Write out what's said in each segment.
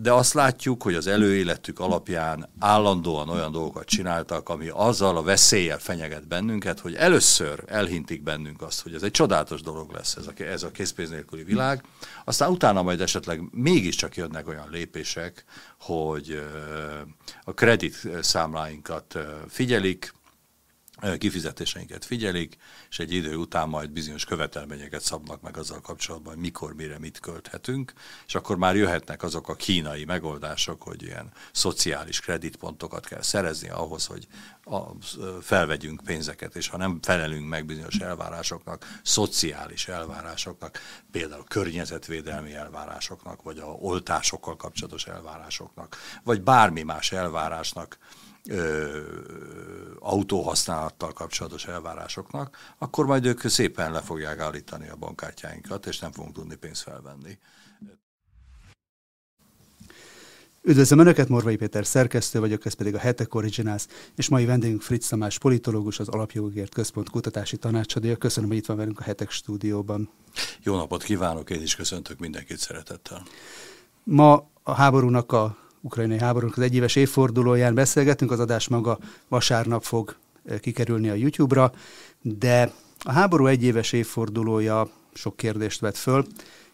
de azt látjuk, hogy az előéletük alapján állandóan olyan dolgokat csináltak, ami azzal a veszéllyel fenyeget bennünket, hogy először elhintik bennünk azt, hogy ez egy csodálatos dolog lesz ez a, ez a készpénz nélküli világ, aztán utána majd esetleg mégiscsak jönnek olyan lépések, hogy a kredit számláinkat figyelik, kifizetéseinket figyelik, és egy idő után majd bizonyos követelményeket szabnak meg azzal kapcsolatban, hogy mikor, mire, mit költhetünk, és akkor már jöhetnek azok a kínai megoldások, hogy ilyen szociális kreditpontokat kell szerezni ahhoz, hogy a, felvegyünk pénzeket, és ha nem felelünk meg bizonyos elvárásoknak, szociális elvárásoknak, például környezetvédelmi elvárásoknak, vagy a oltásokkal kapcsolatos elvárásoknak, vagy bármi más elvárásnak, autóhasználattal kapcsolatos elvárásoknak, akkor majd ők szépen le fogják állítani a bankkártyáinkat, és nem fogunk tudni pénzt felvenni. Üdvözlöm Önöket, Morvai Péter szerkesztő vagyok, ez pedig a Hetek Originals, és mai vendégünk Fritz Tamás politológus, az Alapjogokért Központ kutatási tanácsadója. Köszönöm, hogy itt van velünk a Hetek stúdióban. Jó napot kívánok, én is köszöntök mindenkit szeretettel. Ma a háborúnak a ukrajnai háborúnak az egyéves évfordulóján beszélgetünk, az adás maga vasárnap fog eh, kikerülni a YouTube-ra, de a háború egyéves évfordulója sok kérdést vet föl,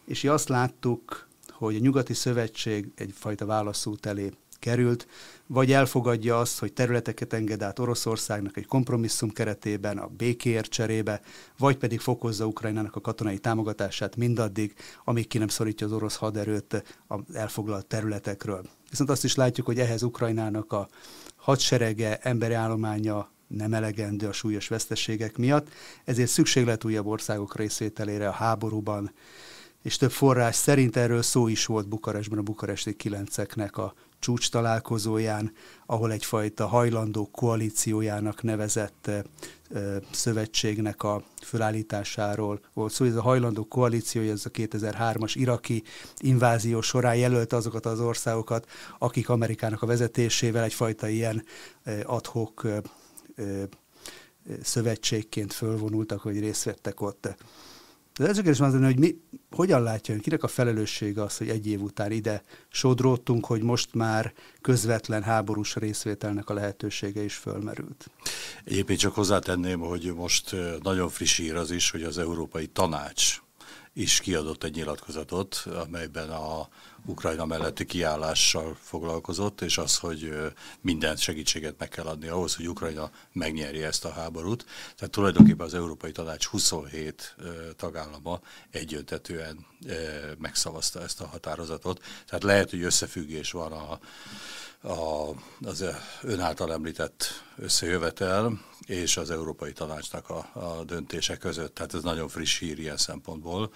és azt láttuk, hogy a Nyugati Szövetség egyfajta válaszút elé került, vagy elfogadja azt, hogy területeket enged át Oroszországnak egy kompromisszum keretében, a békéért cserébe, vagy pedig fokozza Ukrajnának a katonai támogatását mindaddig, amíg ki nem szorítja az orosz haderőt az elfoglalt területekről. Viszont azt is látjuk, hogy ehhez Ukrajnának a hadserege, emberi állománya nem elegendő a súlyos veszteségek miatt, ezért szükség lett újabb országok részvételére a háborúban, és több forrás szerint erről szó is volt Bukarestben a bukaresti kilenceknek a csúcs találkozóján, ahol egyfajta hajlandó koalíciójának nevezett szövetségnek a fölállításáról volt szó. Ez a hajlandó koalíció, ez a 2003-as iraki invázió során jelölte azokat az országokat, akik Amerikának a vezetésével egyfajta ilyen adhok szövetségként fölvonultak, hogy részt vettek ott. De ez kérdés az, hogy mi, hogyan látja ön, kinek a felelőssége az, hogy egy év után ide sodródtunk, hogy most már közvetlen háborús részvételnek a lehetősége is fölmerült? Egyébként csak hozzátenném, hogy most nagyon friss ír az is, hogy az Európai Tanács is kiadott egy nyilatkozatot, amelyben a Ukrajna melletti kiállással foglalkozott, és az, hogy minden segítséget meg kell adni ahhoz, hogy Ukrajna megnyerje ezt a háborút. Tehát tulajdonképpen az Európai Tanács 27 tagállama egyöntetően megszavazta ezt a határozatot. Tehát lehet, hogy összefüggés van a, a, az ön által említett összejövetel és az Európai Tanácsnak a, a döntése között. Tehát ez nagyon friss hír ilyen szempontból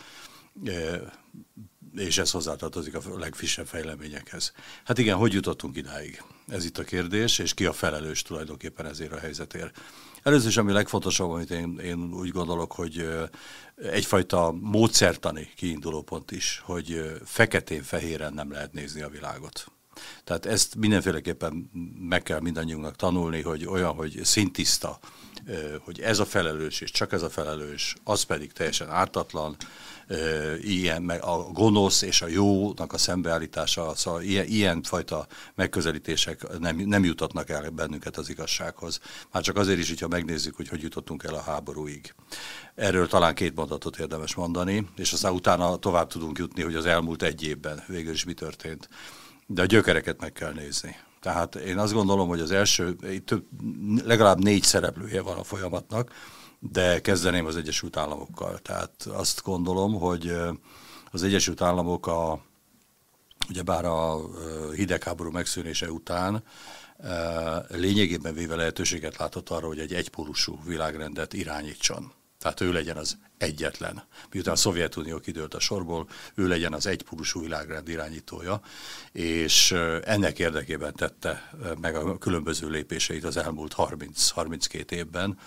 és ez hozzátartozik a legfrissebb fejleményekhez. Hát igen, hogy jutottunk idáig? Ez itt a kérdés, és ki a felelős tulajdonképpen ezért a helyzetért. Először is, ami legfontosabb, amit én, én úgy gondolok, hogy egyfajta módszertani kiinduló pont is, hogy feketén-fehéren nem lehet nézni a világot. Tehát ezt mindenféleképpen meg kell mindannyiunknak tanulni, hogy olyan, hogy szintiszta, hogy ez a felelős, és csak ez a felelős, az pedig teljesen ártatlan, ilyen, meg a gonosz és a jónak a szembeállítása, szóval ilyen, ilyen fajta megközelítések nem, nem jutatnak el bennünket az igazsághoz. Már csak azért is, hogyha megnézzük, hogy hogy jutottunk el a háborúig. Erről talán két mondatot érdemes mondani, és aztán utána tovább tudunk jutni, hogy az elmúlt egy évben végül is mi történt. De a gyökereket meg kell nézni. Tehát én azt gondolom, hogy az első, több, legalább négy szereplője van a folyamatnak, de kezdeném az Egyesült Államokkal. Tehát azt gondolom, hogy az Egyesült Államok a, ugyebár a hidegháború megszűnése után lényegében véve lehetőséget látott arra, hogy egy egypólusú világrendet irányítson. Tehát ő legyen az egyetlen. Miután a Szovjetunió kidőlt a sorból, ő legyen az egypólusú világrend irányítója, és ennek érdekében tette meg a különböző lépéseit az elmúlt 30-32 évben,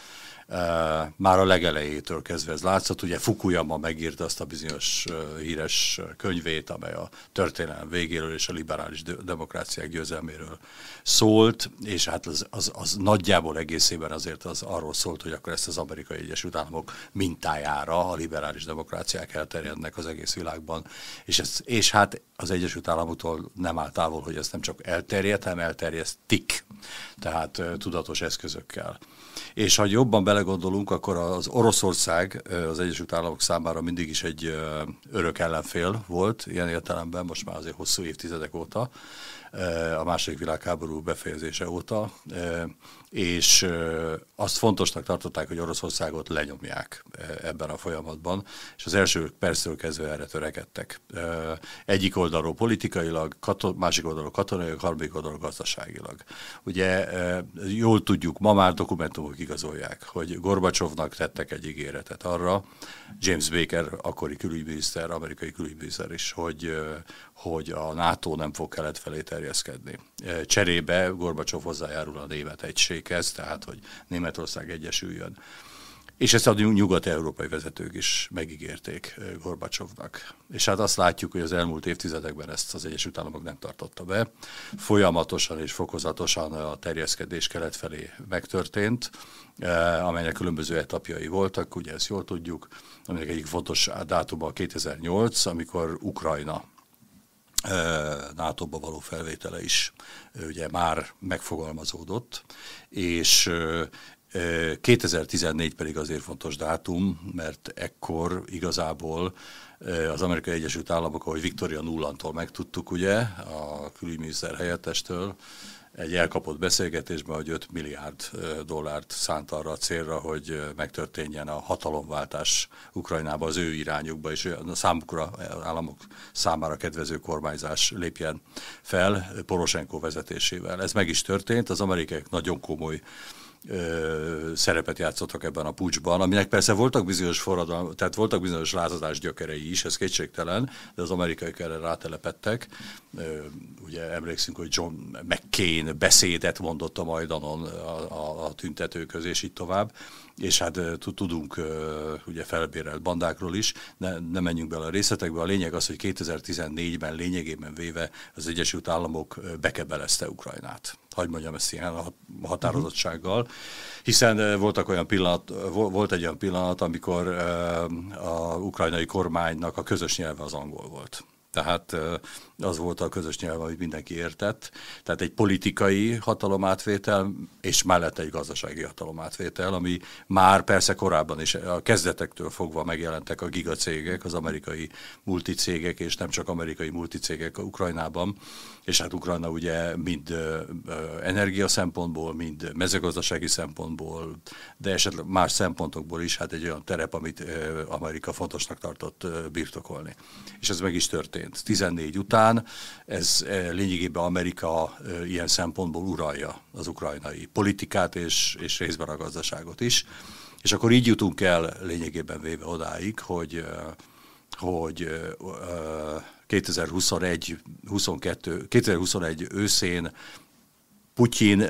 már a legelejétől kezdve ez látszott. Ugye Fukuyama megírta azt a bizonyos híres könyvét, amely a történelem végéről és a liberális demokráciák győzelméről szólt, és hát az, az, az nagyjából egészében azért az arról szólt, hogy akkor ezt az amerikai Egyesült Államok mintájára a liberális demokráciák elterjednek az egész világban. És, ez, és hát az Egyesült Államoktól nem áll távol, hogy ezt nem csak elterjed, hanem elterjesztik, tehát tudatos eszközökkel. És ha jobban belegondolunk, akkor az Oroszország az Egyesült Államok számára mindig is egy örök ellenfél volt, ilyen értelemben most már azért hosszú évtizedek óta, a második világháború befejezése óta, és azt fontosnak tartották, hogy Oroszországot lenyomják ebben a folyamatban, és az első perctől kezdve erre törekedtek. Egyik oldalról politikailag, másik oldalról katonailag, harmadik oldalról gazdaságilag. Ugye jól tudjuk, ma már dokumentumok igazolják, hogy Gorbacsovnak tettek egy ígéretet arra, James Baker, akkori külügyminiszter, amerikai külügyminiszter is, hogy, hogy a NATO nem fog kelet felé terjeszkedni. Cserébe Gorbacsov hozzájárul a német egységhez, tehát hogy Németország egyesüljön. És ezt a nyugat-európai vezetők is megígérték Gorbacsovnak. És hát azt látjuk, hogy az elmúlt évtizedekben ezt az Egyesült Államok nem tartotta be. Folyamatosan és fokozatosan a terjeszkedés kelet felé megtörtént, amelynek különböző etapjai voltak, ugye ezt jól tudjuk, aminek egyik fontos dátuma 2008, amikor Ukrajna nato való felvétele is ugye már megfogalmazódott, és 2014 pedig azért fontos dátum, mert ekkor igazából az Amerikai Egyesült Államok, ahogy Victoria Nullantól megtudtuk, ugye, a külügyminiszter helyettestől, egy elkapott beszélgetésben, hogy 5 milliárd dollárt szánt arra a célra, hogy megtörténjen a hatalomváltás Ukrajnába az ő irányukba, és a számukra, államok számára kedvező kormányzás lépjen fel Poroshenko vezetésével. Ez meg is történt, az amerikaiak nagyon komoly szerepet játszottak ebben a pucsban, aminek persze voltak bizonyos forradalmak, tehát voltak bizonyos lázadás gyökerei is, ez kétségtelen, de az amerikaiak erre rátelepettek. Ugye emlékszünk, hogy John McCain beszédet mondott a Majdanon a, a, a tüntetőköz, és így tovább és hát tudunk ugye felbérelt bandákról is, ne, ne menjünk bele a részletekbe. A lényeg az, hogy 2014-ben lényegében véve az Egyesült Államok bekebelezte Ukrajnát. Hagy mondjam ezt ilyen határozottsággal, hiszen voltak olyan pillanat, volt egy olyan pillanat, amikor a ukrajnai kormánynak a közös nyelve az angol volt tehát az volt a közös nyelv, amit mindenki értett. Tehát egy politikai hatalomátvétel, és mellette egy gazdasági hatalomátvétel, ami már persze korábban is a kezdetektől fogva megjelentek a gigacégek, az amerikai multicégek, és nem csak amerikai multicégek Ukrajnában, és hát Ukrajna ugye mind energia szempontból, mind mezőgazdasági szempontból, de esetleg más szempontokból is hát egy olyan terep, amit Amerika fontosnak tartott birtokolni. És ez meg is történt. 14 után ez lényegében Amerika ilyen szempontból uralja az ukrajnai politikát és, és részben a gazdaságot is. És akkor így jutunk el lényegében véve odáig, hogy hogy 2021, 22, 2021 őszén Putyin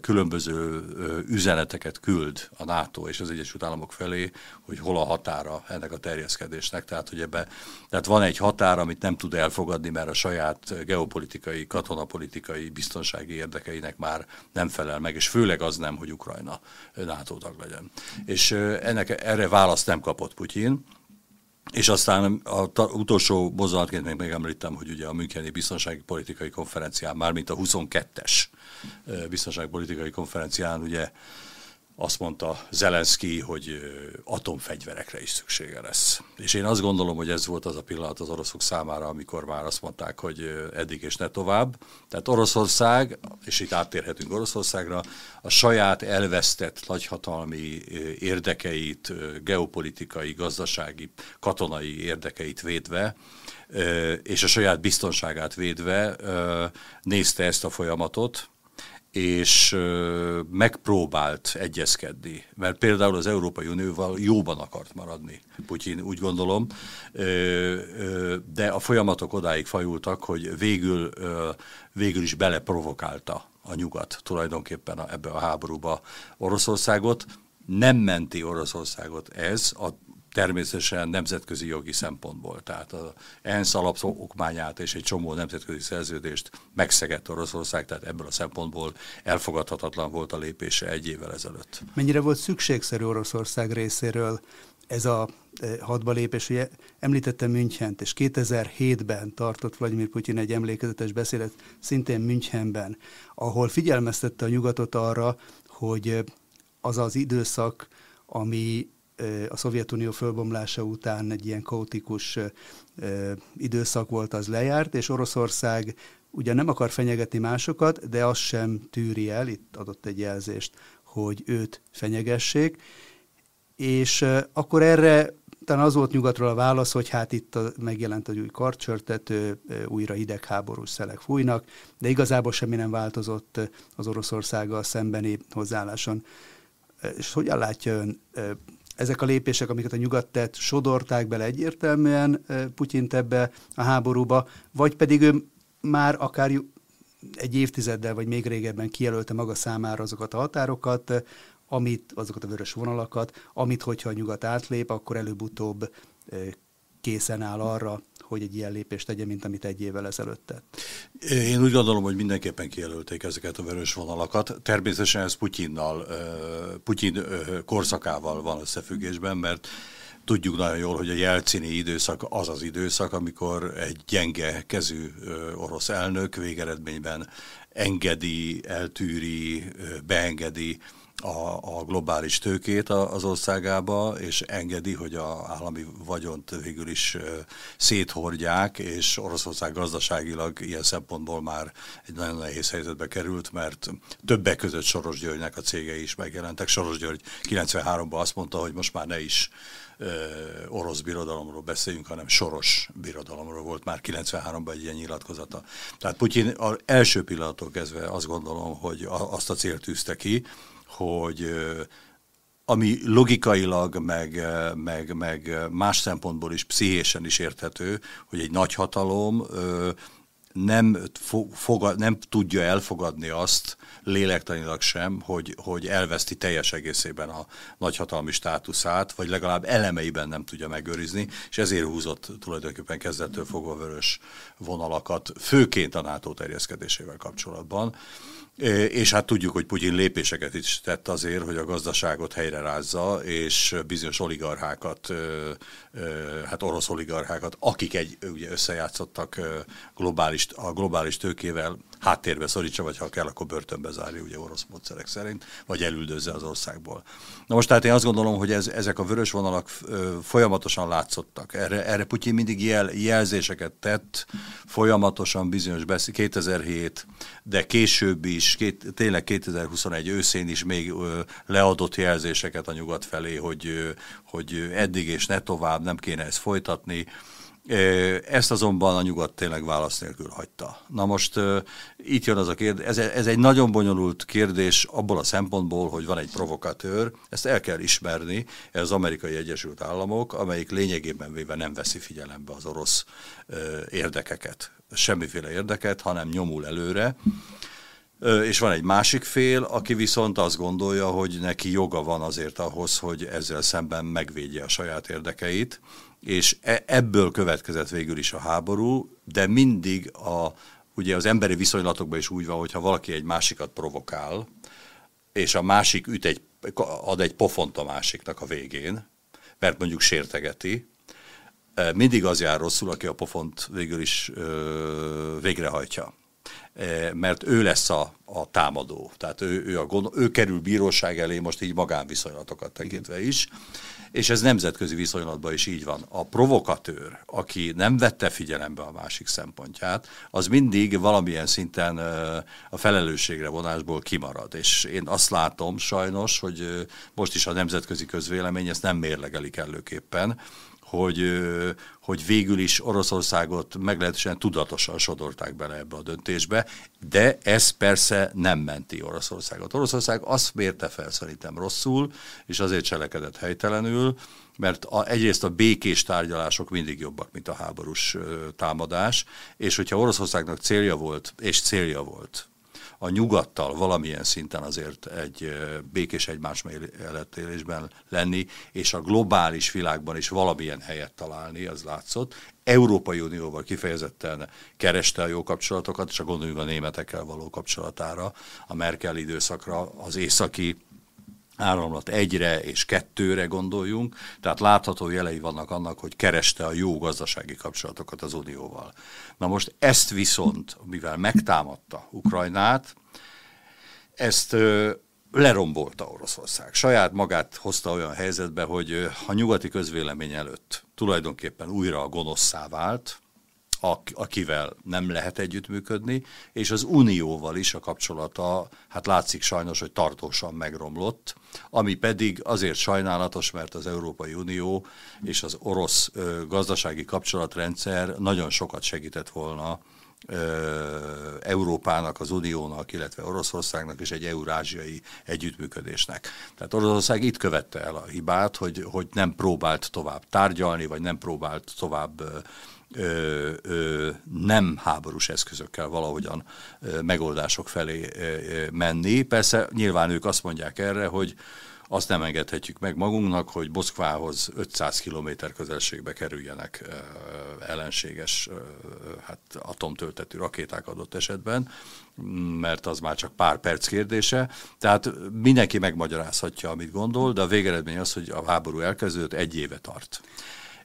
különböző üzeneteket küld a NATO és az Egyesült Államok felé, hogy hol a határa ennek a terjeszkedésnek. Tehát, hogy ebbe, tehát van egy határ, amit nem tud elfogadni, mert a saját geopolitikai, katonapolitikai, biztonsági érdekeinek már nem felel meg, és főleg az nem, hogy Ukrajna NATO tag legyen. És ennek erre választ nem kapott Putyin, és aztán a utolsó mozzanatként még megemlítem, hogy ugye a Müncheni Biztonsági Politikai Konferencián, mármint a 22-es biztonságpolitikai konferencián ugye azt mondta Zelenszky, hogy atomfegyverekre is szüksége lesz. És én azt gondolom, hogy ez volt az a pillanat az oroszok számára, amikor már azt mondták, hogy eddig és ne tovább. Tehát Oroszország, és itt áttérhetünk Oroszországra, a saját elvesztett nagyhatalmi érdekeit, geopolitikai, gazdasági, katonai érdekeit védve, és a saját biztonságát védve nézte ezt a folyamatot, és megpróbált egyezkedni, mert például az Európai Unióval jóban akart maradni, Putyin úgy gondolom, de a folyamatok odáig fajultak, hogy végül, végül is beleprovokálta a nyugat tulajdonképpen ebbe a háborúba Oroszországot. Nem menti Oroszországot ez, a természetesen nemzetközi jogi szempontból. Tehát az ENSZ alapokmányát és egy csomó nemzetközi szerződést megszegett Oroszország, tehát ebből a szempontból elfogadhatatlan volt a lépése egy évvel ezelőtt. Mennyire volt szükségszerű Oroszország részéről ez a hadba lépés, ugye említettem Münchent, és 2007-ben tartott Vladimir Putyin egy emlékezetes beszélet, szintén Münchenben, ahol figyelmeztette a nyugatot arra, hogy az az időszak, ami a Szovjetunió fölbomlása után egy ilyen kaotikus időszak volt, az lejárt, és Oroszország ugyan nem akar fenyegetni másokat, de azt sem tűri el, itt adott egy jelzést, hogy őt fenyegessék, és akkor erre talán az volt nyugatról a válasz, hogy hát itt a, megjelent egy új karcsörtető, újra hidegháborús szelek fújnak, de igazából semmi nem változott az Oroszországgal szembeni hozzáálláson. És hogyan látja ön, ezek a lépések, amiket a nyugat tett, sodorták bele egyértelműen Putyint ebbe a háborúba, vagy pedig ő már akár egy évtizeddel, vagy még régebben kijelölte maga számára azokat a határokat, amit, azokat a vörös vonalakat, amit, hogyha a nyugat átlép, akkor előbb-utóbb készen áll arra, hogy egy ilyen lépést tegye, mint amit egy évvel ezelőtt tett. Én úgy gondolom, hogy mindenképpen kijelölték ezeket a vörös vonalakat. Természetesen ez Putyinnal, Putyin korszakával van összefüggésben, mert Tudjuk nagyon jól, hogy a jelcini időszak az az időszak, amikor egy gyenge kezű orosz elnök végeredményben engedi, eltűri, beengedi a, a globális tőkét az országába, és engedi, hogy a állami vagyont végül is széthordják, és Oroszország gazdaságilag ilyen szempontból már egy nagyon nehéz helyzetbe került, mert többek között Soros Györgynek a cégei is megjelentek. Soros György 93-ban azt mondta, hogy most már ne is orosz birodalomról beszéljünk, hanem soros birodalomról volt már 93-ban egy ilyen nyilatkozata. Tehát Putyin az első pillanattól kezdve azt gondolom, hogy azt a célt tűzte ki, hogy ami logikailag, meg, meg, meg más szempontból is pszichésen is érthető, hogy egy nagyhatalom nem, fogad, nem tudja elfogadni azt, lélektanilag sem, hogy, hogy elveszti teljes egészében a nagyhatalmi státuszát, vagy legalább elemeiben nem tudja megőrizni, és ezért húzott tulajdonképpen kezdettől fogva vörös vonalakat, főként a NATO terjeszkedésével kapcsolatban. És hát tudjuk, hogy Putyin lépéseket is tett azért, hogy a gazdaságot helyre rázza, és bizonyos oligarchákat, hát orosz oligarchákat, akik egy, ugye összejátszottak globális, a globális tőkével, háttérbe szorítsa, vagy ha kell, akkor börtönbe zárja, ugye orosz módszerek szerint, vagy elüldözze az országból. Na most tehát én azt gondolom, hogy ez, ezek a vörös vonalak folyamatosan látszottak. Erre, erre Putyin mindig jel, jelzéseket tett, folyamatosan bizonyos beszél, 2007, de később is, két, tényleg 2021 őszén is még ö, leadott jelzéseket a nyugat felé, hogy, ö, hogy eddig és ne tovább, nem kéne ezt folytatni. Ezt azonban a nyugat tényleg válasz nélkül hagyta. Na most itt jön az a kérdés, ez, egy nagyon bonyolult kérdés abból a szempontból, hogy van egy provokatőr, ezt el kell ismerni, ez az amerikai Egyesült Államok, amelyik lényegében véve nem veszi figyelembe az orosz érdekeket, semmiféle érdeket, hanem nyomul előre. És van egy másik fél, aki viszont azt gondolja, hogy neki joga van azért ahhoz, hogy ezzel szemben megvédje a saját érdekeit, és e, ebből következett végül is a háború, de mindig a, ugye az emberi viszonylatokban is úgy van, hogyha valaki egy másikat provokál, és a másik üt egy, ad egy pofont a másiknak a végén, mert mondjuk sértegeti, e, mindig az jár rosszul, aki a pofont végül is ö, végrehajtja. E, mert ő lesz a, a támadó. Tehát ő, ő, a gond, ő kerül bíróság elé, most így magánviszonylatokat tekintve is, és ez nemzetközi viszonylatban is így van. A provokatőr, aki nem vette figyelembe a másik szempontját, az mindig valamilyen szinten a felelősségre vonásból kimarad. És én azt látom sajnos, hogy most is a nemzetközi közvélemény ezt nem mérlegeli kellőképpen, hogy, hogy végül is Oroszországot meglehetősen tudatosan sodorták bele ebbe a döntésbe, de ez persze nem menti Oroszországot. Oroszország azt mérte fel szerintem rosszul, és azért cselekedett helytelenül, mert a, egyrészt a békés tárgyalások mindig jobbak, mint a háborús ö, támadás, és hogyha Oroszországnak célja volt, és célja volt a nyugattal valamilyen szinten azért egy békés egymás mellett élésben lenni, és a globális világban is valamilyen helyet találni, az látszott. Európai Unióval kifejezetten kereste a jó kapcsolatokat, és a gondoljunk a németekkel való kapcsolatára, a Merkel időszakra, az északi áramlat egyre és kettőre gondoljunk, tehát látható jelei vannak annak, hogy kereste a jó gazdasági kapcsolatokat az Unióval. Na most ezt viszont, mivel megtámadta Ukrajnát, ezt lerombolta Oroszország. Saját magát hozta olyan helyzetbe, hogy a nyugati közvélemény előtt tulajdonképpen újra a gonoszszá vált, akivel nem lehet együttműködni, és az Unióval is a kapcsolata, hát látszik sajnos, hogy tartósan megromlott, ami pedig azért sajnálatos, mert az Európai Unió és az orosz gazdasági kapcsolatrendszer nagyon sokat segített volna Európának, az Uniónak, illetve Oroszországnak és egy eurázsiai együttműködésnek. Tehát Oroszország itt követte el a hibát, hogy, hogy nem próbált tovább tárgyalni, vagy nem próbált tovább ö, ö, nem háborús eszközökkel valahogyan ö, megoldások felé ö, menni. Persze nyilván ők azt mondják erre, hogy azt nem engedhetjük meg magunknak, hogy Moszkvához 500 km közelségbe kerüljenek ellenséges hát atomtöltetű rakéták adott esetben, mert az már csak pár perc kérdése. Tehát mindenki megmagyarázhatja, amit gondol, de a végeredmény az, hogy a háború elkezdődött, egy éve tart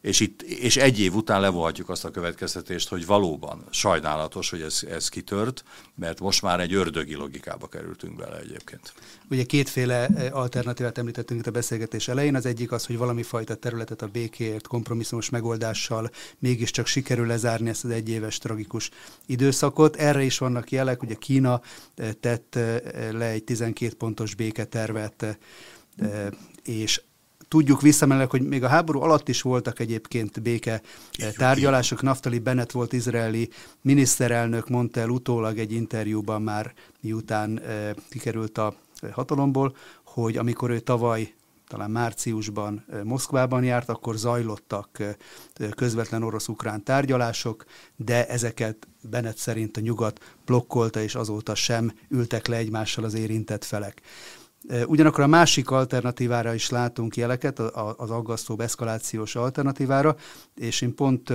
és, itt, és egy év után levonhatjuk azt a következtetést, hogy valóban sajnálatos, hogy ez, ez kitört, mert most már egy ördögi logikába kerültünk bele egyébként. Ugye kétféle eh, alternatívát említettünk itt a beszélgetés elején. Az egyik az, hogy valami fajta területet a békéért kompromisszumos megoldással mégiscsak sikerül lezárni ezt az egyéves tragikus időszakot. Erre is vannak jelek, ugye Kína eh, tett eh, le egy 12 pontos béketervet, és Tudjuk visszamenőleg, hogy még a háború alatt is voltak egyébként béke eh, tárgyalások. Naftali Bennett volt izraeli miniszterelnök, mondta el utólag egy interjúban már, miután eh, kikerült a eh, hatalomból, hogy amikor ő tavaly talán márciusban Moszkvában járt, akkor zajlottak közvetlen orosz-ukrán tárgyalások, de ezeket Bennett szerint a nyugat blokkolta, és azóta sem ültek le egymással az érintett felek. Ugyanakkor a másik alternatívára is látunk jeleket, az aggasztó eszkalációs alternatívára, és én pont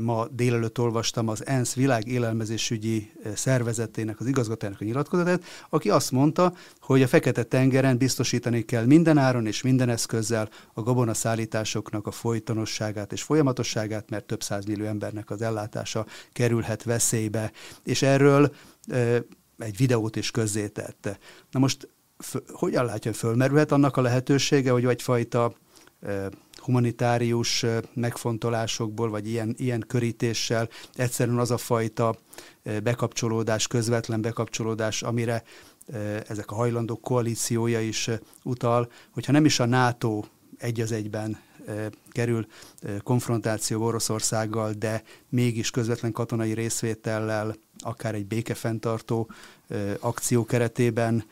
ma délelőtt olvastam az ENSZ világ élelmezésügyi szervezetének, az igazgatójának a nyilatkozatát, aki azt mondta, hogy a Fekete-tengeren biztosítani kell minden áron és minden eszközzel a gabonaszállításoknak a folytonosságát és folyamatosságát, mert több százmillió embernek az ellátása kerülhet veszélybe. És erről egy videót is közzétette. Na most hogyan látja, fölmerülhet annak a lehetősége, hogy egyfajta humanitárius megfontolásokból, vagy ilyen, ilyen körítéssel egyszerűen az a fajta bekapcsolódás, közvetlen bekapcsolódás, amire ezek a hajlandók koalíciója is utal, hogyha nem is a NATO egy az egyben kerül konfrontáció Oroszországgal, de mégis közvetlen katonai részvétellel, akár egy békefenntartó akció keretében,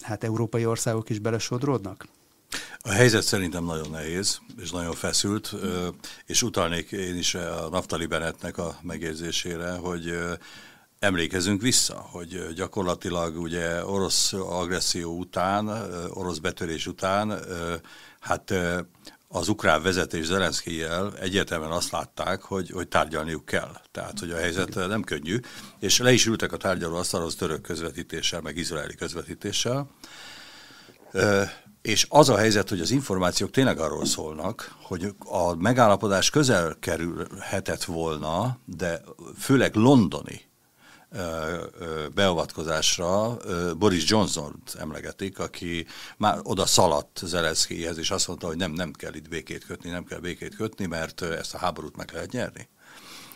hát európai országok is belesodródnak? A helyzet szerintem nagyon nehéz, és nagyon feszült, és utalnék én is a Naftali Bennettnek a megjegyzésére, hogy emlékezünk vissza, hogy gyakorlatilag ugye orosz agresszió után, orosz betörés után, hát az ukrán vezetés Zelenszkijel egyértelműen azt látták, hogy, hogy tárgyalniuk kell. Tehát, hogy a helyzet nem könnyű, és le is ültek a tárgyaló asztalhoz török közvetítéssel, meg izraeli közvetítéssel. És az a helyzet, hogy az információk tényleg arról szólnak, hogy a megállapodás közel kerülhetett volna, de főleg londoni beavatkozásra Boris johnson emlegetik, aki már oda szaladt Zelenszkijhez, és azt mondta, hogy nem, nem kell itt békét kötni, nem kell békét kötni, mert ezt a háborút meg lehet nyerni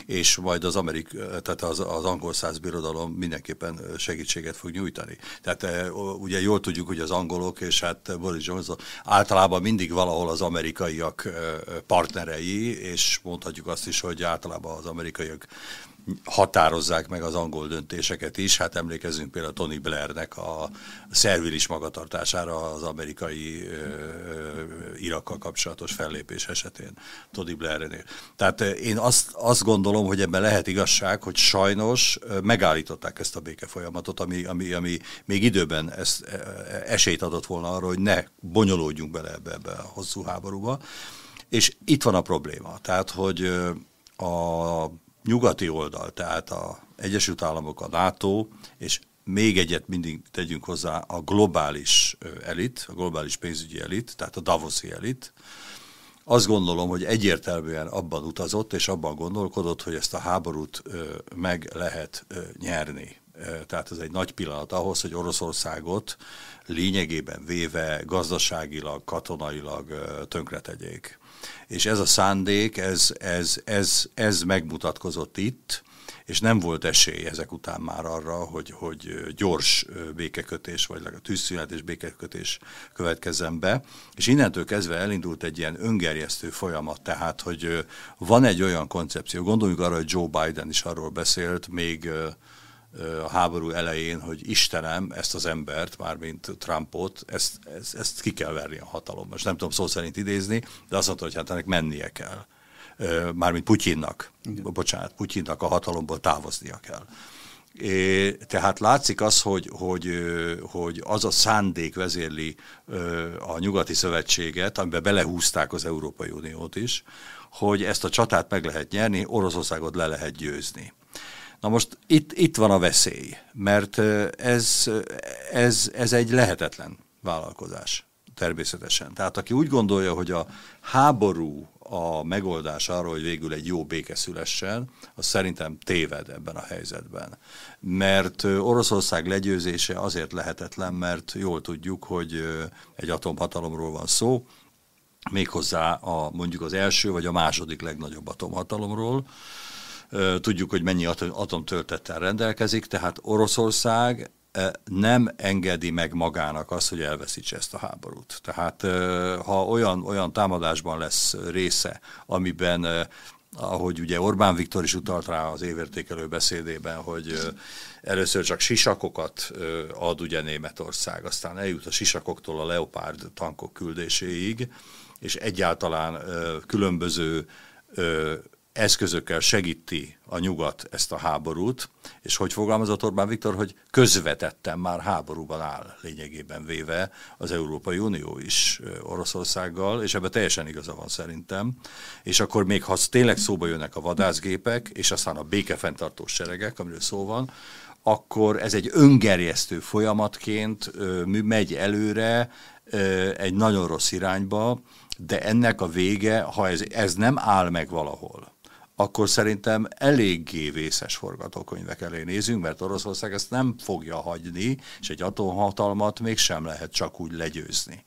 és majd az, Amerik, tehát az, az angol száz birodalom mindenképpen segítséget fog nyújtani. Tehát ugye jól tudjuk, hogy az angolok és hát Boris Johnson általában mindig valahol az amerikaiak partnerei, és mondhatjuk azt is, hogy általában az amerikaiak határozzák meg az angol döntéseket is. Hát emlékezzünk például Tony Blairnek a szervilis magatartására az amerikai Irakkal kapcsolatos fellépés esetén, Tony Blairnél. Tehát én azt, azt gondolom, hogy ebben lehet igazság, hogy sajnos megállították ezt a béke folyamatot, ami, ami, ami még időben ezt, esélyt adott volna arra, hogy ne bonyolódjunk bele ebbe, ebbe a hosszú háborúba. És itt van a probléma. Tehát, hogy a nyugati oldal, tehát a Egyesült Államok, a NATO, és még egyet mindig tegyünk hozzá, a globális elit, a globális pénzügyi elit, tehát a Davoszi elit, azt gondolom, hogy egyértelműen abban utazott, és abban gondolkodott, hogy ezt a háborút meg lehet nyerni. Tehát ez egy nagy pillanat ahhoz, hogy Oroszországot lényegében véve gazdaságilag, katonailag tönkretegyék. És ez a szándék, ez, ez, ez, ez megmutatkozott itt, és nem volt esély ezek után már arra, hogy, hogy gyors békekötés, vagy a tűzszünet és békekötés következzen be. És innentől kezdve elindult egy ilyen öngerjesztő folyamat, tehát, hogy van egy olyan koncepció, gondoljunk arra, hogy Joe Biden is arról beszélt, még a háború elején, hogy Istenem, ezt az embert, mármint Trumpot, ezt, ezt, ezt ki kell verni a hatalom. Most nem tudom szó szerint idézni, de azt mondta, hogy hát ennek mennie kell. Mármint Putyinnak, Igen. bocsánat, Putyinnak a hatalomból távoznia kell. É, tehát látszik az, hogy, hogy, hogy az a szándék vezérli a nyugati szövetséget, amiben belehúzták az Európai Uniót is, hogy ezt a csatát meg lehet nyerni, Oroszországot le lehet győzni. Na most itt, itt van a veszély, mert ez, ez, ez egy lehetetlen vállalkozás természetesen. Tehát aki úgy gondolja, hogy a háború a megoldás arra, hogy végül egy jó béke szülessen, az szerintem téved ebben a helyzetben. Mert Oroszország legyőzése azért lehetetlen, mert jól tudjuk, hogy egy atomhatalomról van szó, méghozzá a, mondjuk az első vagy a második legnagyobb atomhatalomról, Tudjuk, hogy mennyi atomtöltettel rendelkezik, tehát Oroszország nem engedi meg magának azt, hogy elveszítse ezt a háborút. Tehát ha olyan, olyan támadásban lesz része, amiben ahogy ugye Orbán Viktor is utalt rá az évértékelő beszédében, hogy először csak sisakokat ad ugye Németország, aztán eljut a sisakoktól a Leopard tankok küldéséig, és egyáltalán különböző eszközökkel segíti a nyugat ezt a háborút, és hogy fogalmazott Orbán Viktor, hogy közvetetten már háborúban áll lényegében véve az Európai Unió is Oroszországgal, és ebben teljesen igaza van szerintem, és akkor még ha tényleg szóba jönnek a vadászgépek, és aztán a békefenntartó seregek, amiről szó van, akkor ez egy öngerjesztő folyamatként megy előre egy nagyon rossz irányba, de ennek a vége, ha ez, ez nem áll meg valahol, akkor szerintem eléggé vészes forgatókönyvek elé nézünk, mert Oroszország ezt nem fogja hagyni, és egy atomhatalmat mégsem lehet csak úgy legyőzni.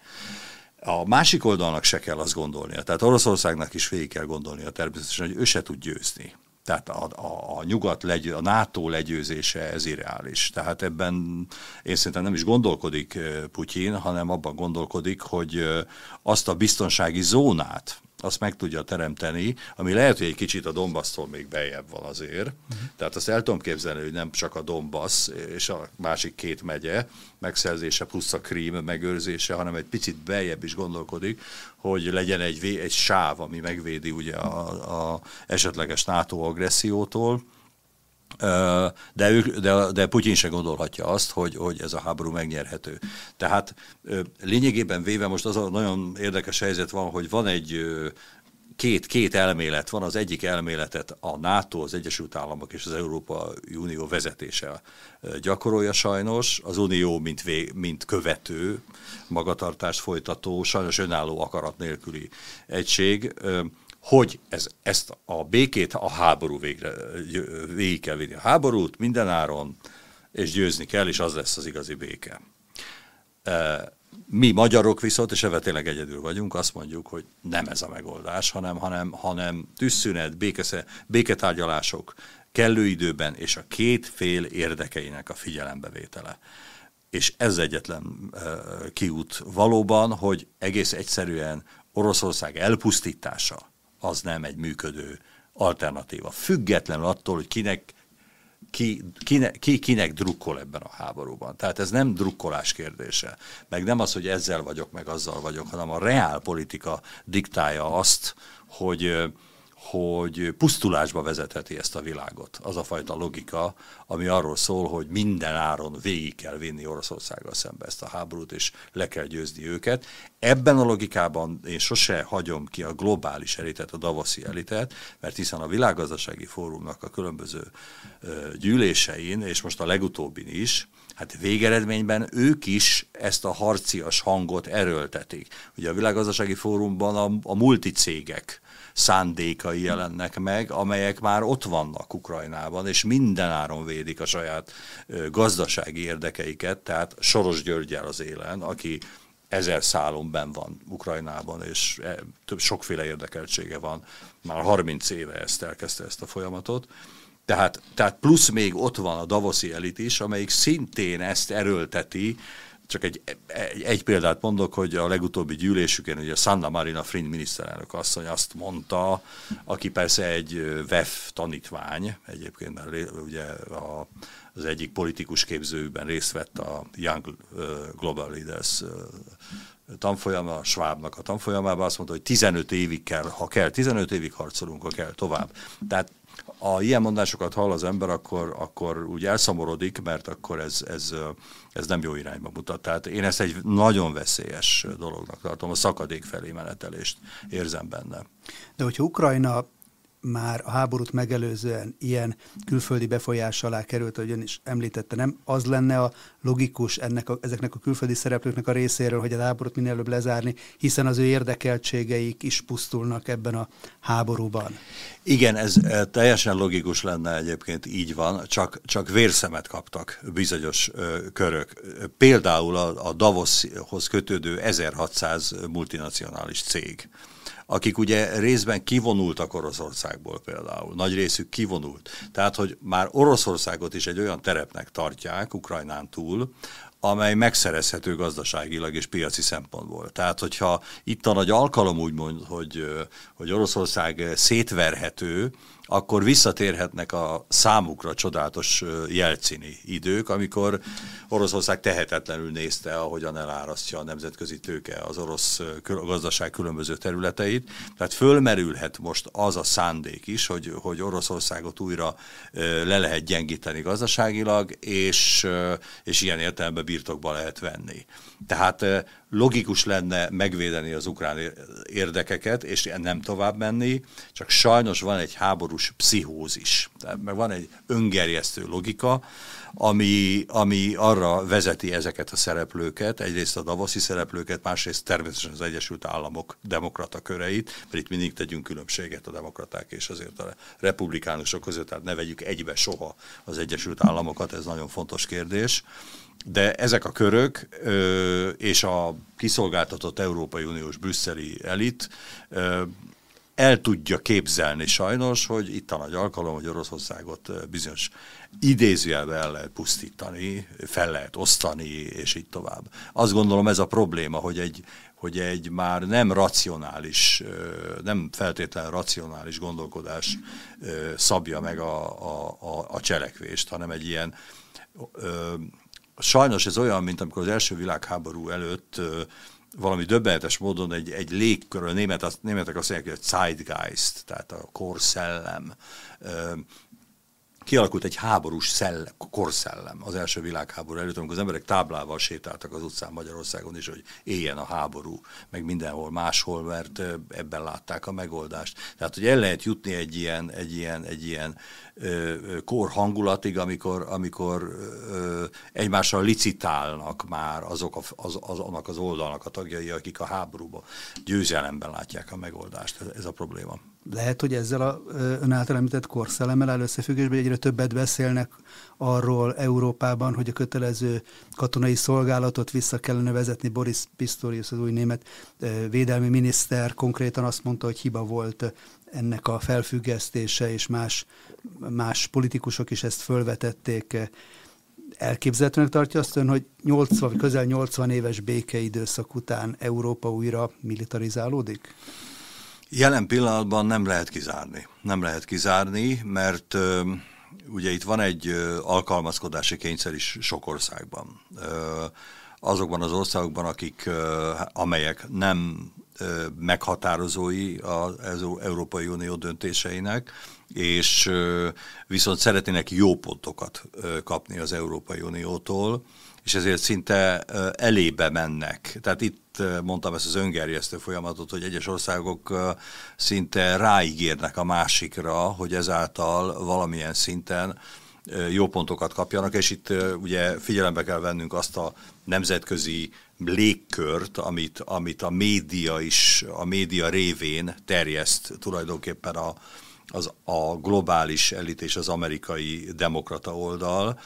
A másik oldalnak se kell azt gondolnia, tehát Oroszországnak is végig kell gondolnia természetesen, hogy ő se tud győzni. Tehát a, a, a nyugat, legy, a NATO legyőzése ez irreális. Tehát ebben én szerintem nem is gondolkodik eh, Putyin, hanem abban gondolkodik, hogy eh, azt a biztonsági zónát, azt meg tudja teremteni, ami lehet, hogy egy kicsit a Dombasztól még bejebb van azért. Uh-huh. Tehát azt el tudom képzelni, hogy nem csak a Dombasz és a másik két megye megszerzése plusz a krím megőrzése, hanem egy picit bejebb is gondolkodik, hogy legyen egy, egy sáv, ami megvédi ugye a, a esetleges NATO agressziótól, de, ők, de, de Putyin se gondolhatja azt, hogy, hogy ez a háború megnyerhető. Tehát lényegében véve most az a nagyon érdekes helyzet van, hogy van egy két, két elmélet. Van, az egyik elméletet a NATO, az Egyesült Államok és az Európai Unió vezetése gyakorolja sajnos, az Unió mint, vé, mint követő, magatartást folytató, sajnos önálló akarat nélküli egység hogy ez, ezt a békét a háború végre, végig kell vinni. A háborút mindenáron, és győzni kell, és az lesz az igazi béke. Mi magyarok viszont, és ebben tényleg egyedül vagyunk, azt mondjuk, hogy nem ez a megoldás, hanem, hanem, hanem tűzszünet, békesze, béketárgyalások kellő időben, és a két fél érdekeinek a figyelembevétele. És ez egyetlen kiút valóban, hogy egész egyszerűen Oroszország elpusztítása, az nem egy működő alternatíva. Függetlenül attól, hogy kinek, ki, kine, ki kinek drukkol ebben a háborúban. Tehát ez nem drukkolás kérdése. Meg nem az, hogy ezzel vagyok, meg azzal vagyok, hanem a reál politika diktálja azt, hogy hogy pusztulásba vezetheti ezt a világot. Az a fajta logika, ami arról szól, hogy minden áron végig kell vinni Oroszországgal szembe ezt a háborút, és le kell győzni őket. Ebben a logikában én sose hagyom ki a globális elitet, a Davoszi elitet, mert hiszen a világgazdasági fórumnak a különböző gyűlésein, és most a legutóbbin is, hát végeredményben ők is ezt a harcias hangot erőltetik. Ugye a világgazdasági fórumban a, a multicégek szándékai jelennek meg, amelyek már ott vannak Ukrajnában, és mindenáron védik a saját gazdasági érdekeiket, tehát Soros Györgyel az élen, aki ezer szálon ben van Ukrajnában, és e, több sokféle érdekeltsége van. Már 30 éve ezt elkezdte ezt a folyamatot. Tehát, tehát plusz még ott van a Davoszi elit is, amelyik szintén ezt erőlteti, csak egy, egy, egy példát mondok, hogy a legutóbbi gyűlésükön ugye Sanna Marina Frind miniszterelnök asszony azt mondta, aki persze egy VEF tanítvány, egyébként mert ugye a, az egyik politikus képzőben részt vett a Young Global Leaders tanfolyama, a Schwabnak a tanfolyamában, azt mondta, hogy 15 évig kell, ha kell, 15 évig harcolunk, ha kell tovább. Tehát ha ilyen mondásokat hall az ember, akkor, akkor úgy elszomorodik, mert akkor ez, ez, ez nem jó irányba mutat. Tehát én ezt egy nagyon veszélyes dolognak tartom, a szakadék felé menetelést érzem benne. De hogyha Ukrajna már a háborút megelőzően ilyen külföldi befolyás alá került, ahogy ön is említette, nem az lenne a logikus ennek a, ezeknek a külföldi szereplőknek a részéről, hogy a háborút minél előbb lezárni, hiszen az ő érdekeltségeik is pusztulnak ebben a háborúban. Igen, ez teljesen logikus lenne egyébként, így van, csak, csak vérszemet kaptak bizonyos ö, körök. Például a, a Davoshoz kötődő 1600 multinacionális cég akik ugye részben kivonultak Oroszországból például, nagy részük kivonult. Tehát, hogy már Oroszországot is egy olyan terepnek tartják Ukrajnán túl, amely megszerezhető gazdaságilag és piaci szempontból. Tehát, hogyha itt a nagy alkalom úgymond, hogy, hogy Oroszország szétverhető, akkor visszatérhetnek a számukra csodálatos jelcini idők, amikor Oroszország tehetetlenül nézte, ahogyan elárasztja a nemzetközi tőke az orosz gazdaság különböző területeit. Tehát fölmerülhet most az a szándék is, hogy, hogy Oroszországot újra le lehet gyengíteni gazdaságilag, és, és ilyen értelemben birtokba lehet venni. Tehát logikus lenne megvédeni az ukrán érdekeket, és nem tovább menni, csak sajnos van egy háborús pszichózis, tehát meg van egy öngerjesztő logika, ami, ami arra vezeti ezeket a szereplőket, egyrészt a davoszi szereplőket, másrészt természetesen az Egyesült Államok demokrata köreit, mert itt mindig tegyünk különbséget a demokraták és azért a republikánusok között, tehát ne vegyük egybe soha az Egyesült Államokat, ez nagyon fontos kérdés. De ezek a körök és a kiszolgáltatott Európai Uniós brüsszeli elit el tudja képzelni sajnos, hogy itt a nagy alkalom, hogy Oroszországot bizonyos idézőjelben el lehet pusztítani, fel lehet osztani, és így tovább. Azt gondolom ez a probléma, hogy egy, hogy egy már nem racionális, nem feltétlenül racionális gondolkodás szabja meg a, a, a, a cselekvést, hanem egy ilyen sajnos ez olyan, mint amikor az első világháború előtt valami döbbenetes módon egy, egy légkör, a német, az, németek azt mondják, hogy a Zeitgeist, tehát a korszellem, kialakult egy háborús szellem, korszellem az első világháború előtt, amikor az emberek táblával sétáltak az utcán Magyarországon is, hogy éljen a háború, meg mindenhol máshol, mert ebben látták a megoldást. Tehát, hogy el lehet jutni egy ilyen, egy ilyen, egy ilyen kor hangulatig, amikor, amikor egymással licitálnak már azok a, az, az, annak az oldalnak a tagjai, akik a háborúban győzelemben látják a megoldást. Ez, ez a probléma. Lehet, hogy ezzel a ön által említett korszellemmel áll összefüggésben egyre többet beszélnek arról Európában, hogy a kötelező katonai szolgálatot vissza kellene vezetni. Boris Pistorius, az új német védelmi miniszter konkrétan azt mondta, hogy hiba volt ennek a felfüggesztése, és más, más politikusok is ezt fölvetették. Elképzelhetőnek tartja azt ön, hogy 80, közel 80 éves békeidőszak után Európa újra militarizálódik? Jelen pillanatban nem lehet kizárni. Nem lehet kizárni, mert ugye itt van egy alkalmazkodási kényszer is sok országban. Azokban az országokban, akik, amelyek nem meghatározói az Európai Unió döntéseinek, és viszont szeretnének jó pontokat kapni az Európai Uniótól, és ezért szinte elébe mennek. Tehát itt mondtam ezt az öngerjesztő folyamatot, hogy egyes országok szinte ráígérnek a másikra, hogy ezáltal valamilyen szinten jó pontokat kapjanak, és itt ugye figyelembe kell vennünk azt a nemzetközi légkört, amit, amit a média is, a média révén terjeszt tulajdonképpen a, az, a globális elit és az amerikai demokrata oldal,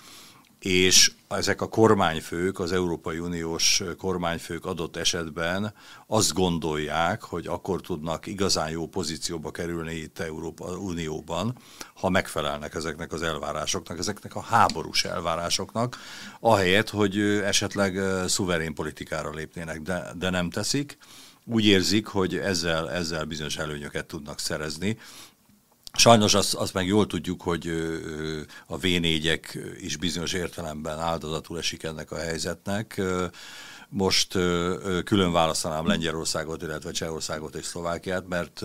és ezek a kormányfők, az Európai Uniós kormányfők adott esetben azt gondolják, hogy akkor tudnak igazán jó pozícióba kerülni itt Európa Unióban, ha megfelelnek ezeknek az elvárásoknak, ezeknek a háborús elvárásoknak, ahelyett, hogy esetleg szuverén politikára lépnének, de, de nem teszik. Úgy érzik, hogy ezzel, ezzel bizonyos előnyöket tudnak szerezni, Sajnos azt, azt meg jól tudjuk, hogy a v is bizonyos értelemben áldozatul esik ennek a helyzetnek. Most külön választanám Lengyelországot, illetve Csehországot és Szlovákiát, mert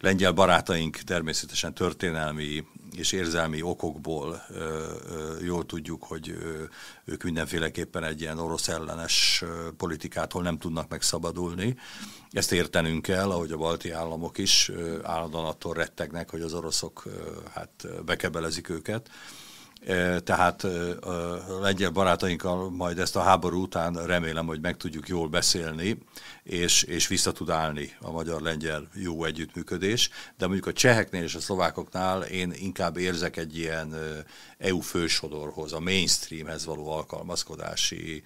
lengyel barátaink természetesen történelmi és érzelmi okokból jól tudjuk, hogy ők mindenféleképpen egy ilyen orosz ellenes politikától nem tudnak megszabadulni. Ezt értenünk kell, ahogy a balti államok is állandóan attól rettegnek, hogy az oroszok hát bekebelezik őket. Tehát a barátainkkal majd ezt a háború után remélem, hogy meg tudjuk jól beszélni, és, és vissza tud állni a magyar-lengyel jó együttműködés. De mondjuk a cseheknél és a szlovákoknál én inkább érzek egy ilyen EU fősodorhoz, a mainstreamhez való alkalmazkodási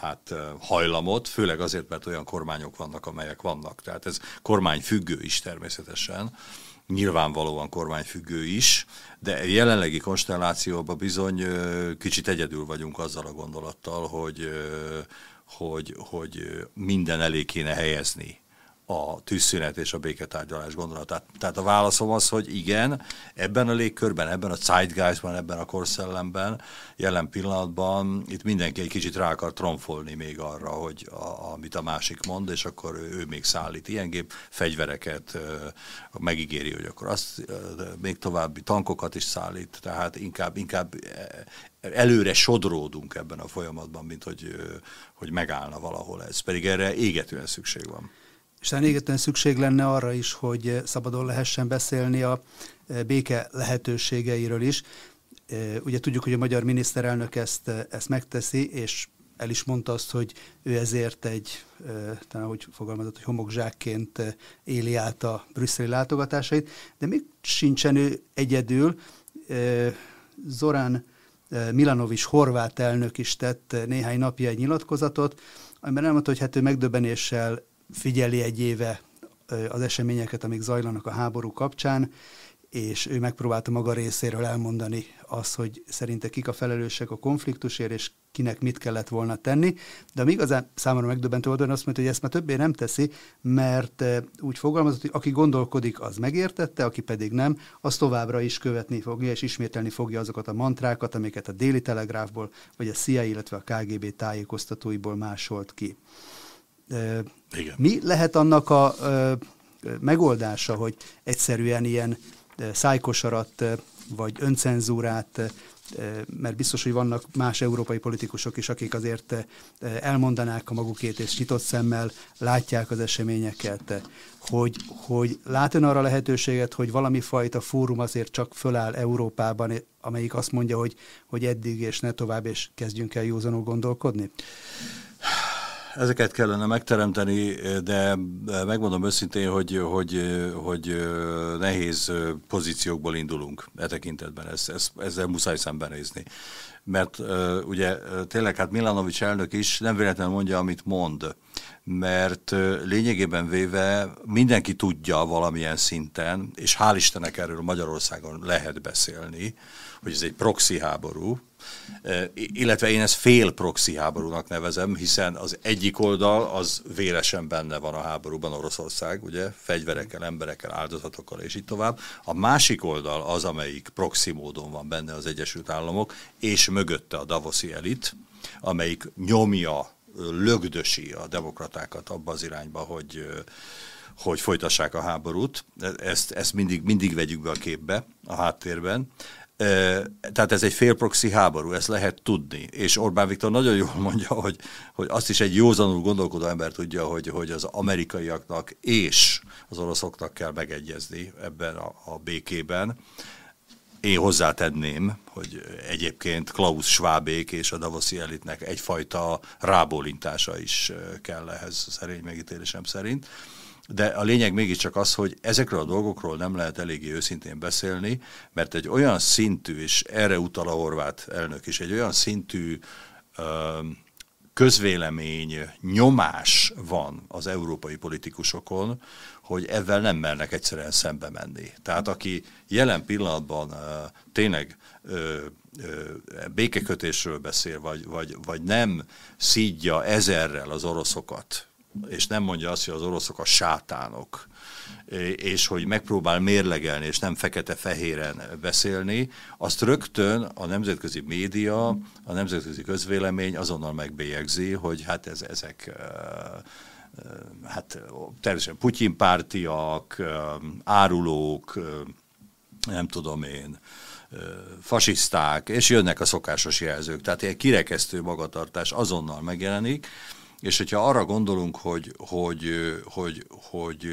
hát, hajlamot, főleg azért, mert olyan kormányok vannak, amelyek vannak. Tehát ez kormányfüggő is természetesen nyilvánvalóan kormányfüggő is, de jelenlegi konstellációban bizony kicsit egyedül vagyunk azzal a gondolattal, hogy, hogy, hogy minden elé kéne helyezni a tűzszünet és a béketárgyalás gondolatát. Tehát a válaszom az, hogy igen, ebben a légkörben, ebben a zeitgeistban, ebben a korszellemben, jelen pillanatban itt mindenki egy kicsit rá akar tromfolni még arra, hogy a, amit a másik mond, és akkor ő, ő még szállít ilyen gép, fegyvereket, megígéri, hogy akkor azt még további tankokat is szállít, tehát inkább, inkább előre sodródunk ebben a folyamatban, mint hogy, hogy megállna valahol ez. Pedig erre égetően szükség van. És talán szükség lenne arra is, hogy szabadon lehessen beszélni a e, béke lehetőségeiről is. E, ugye tudjuk, hogy a magyar miniszterelnök ezt, ezt megteszi, és el is mondta azt, hogy ő ezért egy, talán hogy fogalmazott, hogy homokzsákként éli át a brüsszeli látogatásait, de még sincsen ő egyedül. Zorán Milanovics horvát elnök is tett néhány napja egy nyilatkozatot, amiben elmondta, hogy hát ő megdöbbenéssel figyeli egy éve az eseményeket, amik zajlanak a háború kapcsán, és ő megpróbálta maga részéről elmondani azt, hogy szerinte kik a felelősek a konfliktusért, és kinek mit kellett volna tenni. De ami igazán számomra megdöbbentő volt, azt mondta, hogy ezt már többé nem teszi, mert úgy fogalmazott, hogy aki gondolkodik, az megértette, aki pedig nem, az továbbra is követni fogja, és ismételni fogja azokat a mantrákat, amiket a Déli Telegráfból, vagy a CIA, illetve a KGB tájékoztatóiból másolt ki. Igen. Mi lehet annak a megoldása, hogy egyszerűen ilyen szájkosarat vagy öncenzúrát, mert biztos, hogy vannak más európai politikusok is, akik azért elmondanák a magukét, és nyitott szemmel látják az eseményeket, hogy, hogy lát ön arra lehetőséget, hogy valami fajta fórum azért csak föláll Európában, amelyik azt mondja, hogy, hogy eddig és ne tovább, és kezdjünk el józanul gondolkodni? Ezeket kellene megteremteni, de megmondom őszintén, hogy, hogy, hogy nehéz pozíciókból indulunk e tekintetben. Ez, ez, ezzel muszáj szembenézni. Mert ugye tényleg hát Milanovics elnök is nem véletlenül mondja, amit mond mert lényegében véve mindenki tudja valamilyen szinten, és hál' Istennek erről Magyarországon lehet beszélni, hogy ez egy proxy háború, illetve én ezt fél proxy háborúnak nevezem, hiszen az egyik oldal az véresen benne van a háborúban Oroszország, ugye, fegyverekkel, emberekkel, áldozatokkal és így tovább. A másik oldal az, amelyik proxy módon van benne az Egyesült Államok, és mögötte a Davoszi elit, amelyik nyomja lögdösi a demokratákat abba az irányba, hogy hogy folytassák a háborút. Ezt, ezt mindig, mindig vegyük be a képbe, a háttérben. Tehát ez egy félproxi háború, ezt lehet tudni. És Orbán Viktor nagyon jól mondja, hogy, hogy azt is egy józanul gondolkodó ember tudja, hogy, hogy az amerikaiaknak és az oroszoknak kell megegyezni ebben a, a békében. Én hozzátenném, hogy egyébként Klaus Schwabék és a Davoszi elitnek egyfajta rábólintása is kell ehhez szerény megítélésem szerint. De a lényeg mégiscsak az, hogy ezekről a dolgokról nem lehet eléggé őszintén beszélni, mert egy olyan szintű, és erre utal a horvát elnök is, egy olyan szintű közvélemény, nyomás van az európai politikusokon, hogy ezzel nem mernek egyszerűen szembe menni. Tehát aki jelen pillanatban uh, tényleg uh, békekötésről beszél, vagy, vagy, vagy nem szídja ezerrel az oroszokat, és nem mondja azt, hogy az oroszok a sátánok, és hogy megpróbál mérlegelni, és nem fekete-fehéren beszélni, azt rögtön a nemzetközi média, a nemzetközi közvélemény azonnal megbélyegzi, hogy hát ez, ezek hát természetesen Putyin pártiak, árulók, nem tudom én, fasiszták, és jönnek a szokásos jelzők. Tehát egy kirekesztő magatartás azonnal megjelenik, és hogyha arra gondolunk, hogy, hogy, hogy, hogy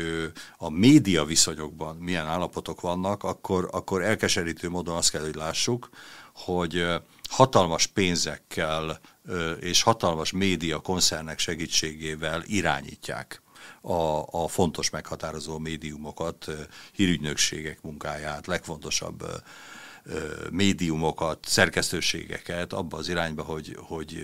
a média viszonyokban milyen állapotok vannak, akkor, akkor elkeserítő módon azt kell, hogy lássuk, hogy hatalmas pénzekkel és hatalmas média koncernek segítségével irányítják a, a fontos meghatározó médiumokat, hírügynökségek munkáját, legfontosabb médiumokat, szerkesztőségeket abba az irányba, hogy, hogy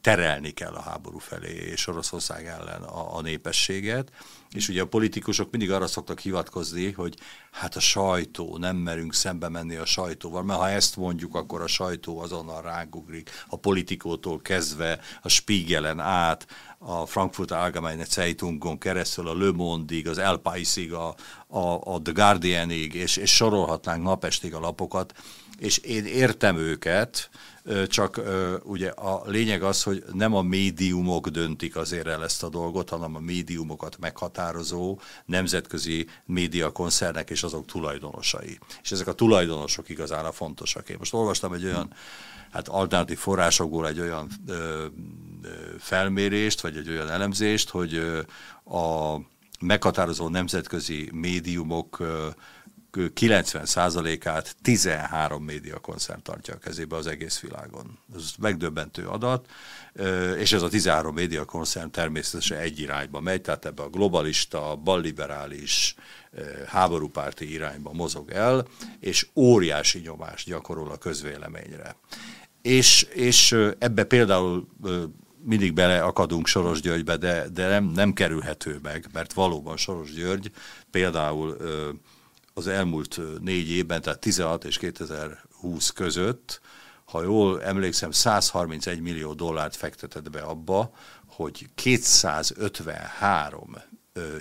terelni kell a háború felé és Oroszország ellen a, a népességet. És ugye a politikusok mindig arra szoktak hivatkozni, hogy hát a sajtó, nem merünk szembe menni a sajtóval, mert ha ezt mondjuk, akkor a sajtó azonnal rágugrik, a politikótól kezdve a Spiegelen át, a Frankfurt Allgemeine Zeitungon keresztül a Le Monde-ig, az El Paisig, a, a, a The Guardianig, és, és sorolhatnánk napestig a lapokat, és én értem őket, csak ugye a lényeg az, hogy nem a médiumok döntik azért el ezt a dolgot, hanem a médiumokat meghatározó nemzetközi médiakoncernek és azok tulajdonosai. És ezek a tulajdonosok igazán a fontosak. Én most olvastam egy olyan hát alternatív forrásokból egy olyan ö, ö, felmérést, vagy egy olyan elemzést, hogy ö, a meghatározó nemzetközi médiumok 90%-át 13 médiakoncern tartja a kezébe az egész világon. Ez megdöbbentő adat, és ez a 13 médiakoncern természetesen egy irányba megy, tehát ebbe a globalista, balliberális, háborúpárti irányba mozog el, és óriási nyomást gyakorol a közvéleményre. És, és ebbe például mindig beleakadunk Soros Györgybe, de, de nem, nem kerülhető meg, mert valóban Soros György például az elmúlt négy évben, tehát 16 és 2020 között, ha jól emlékszem, 131 millió dollárt fektetett be abba, hogy 253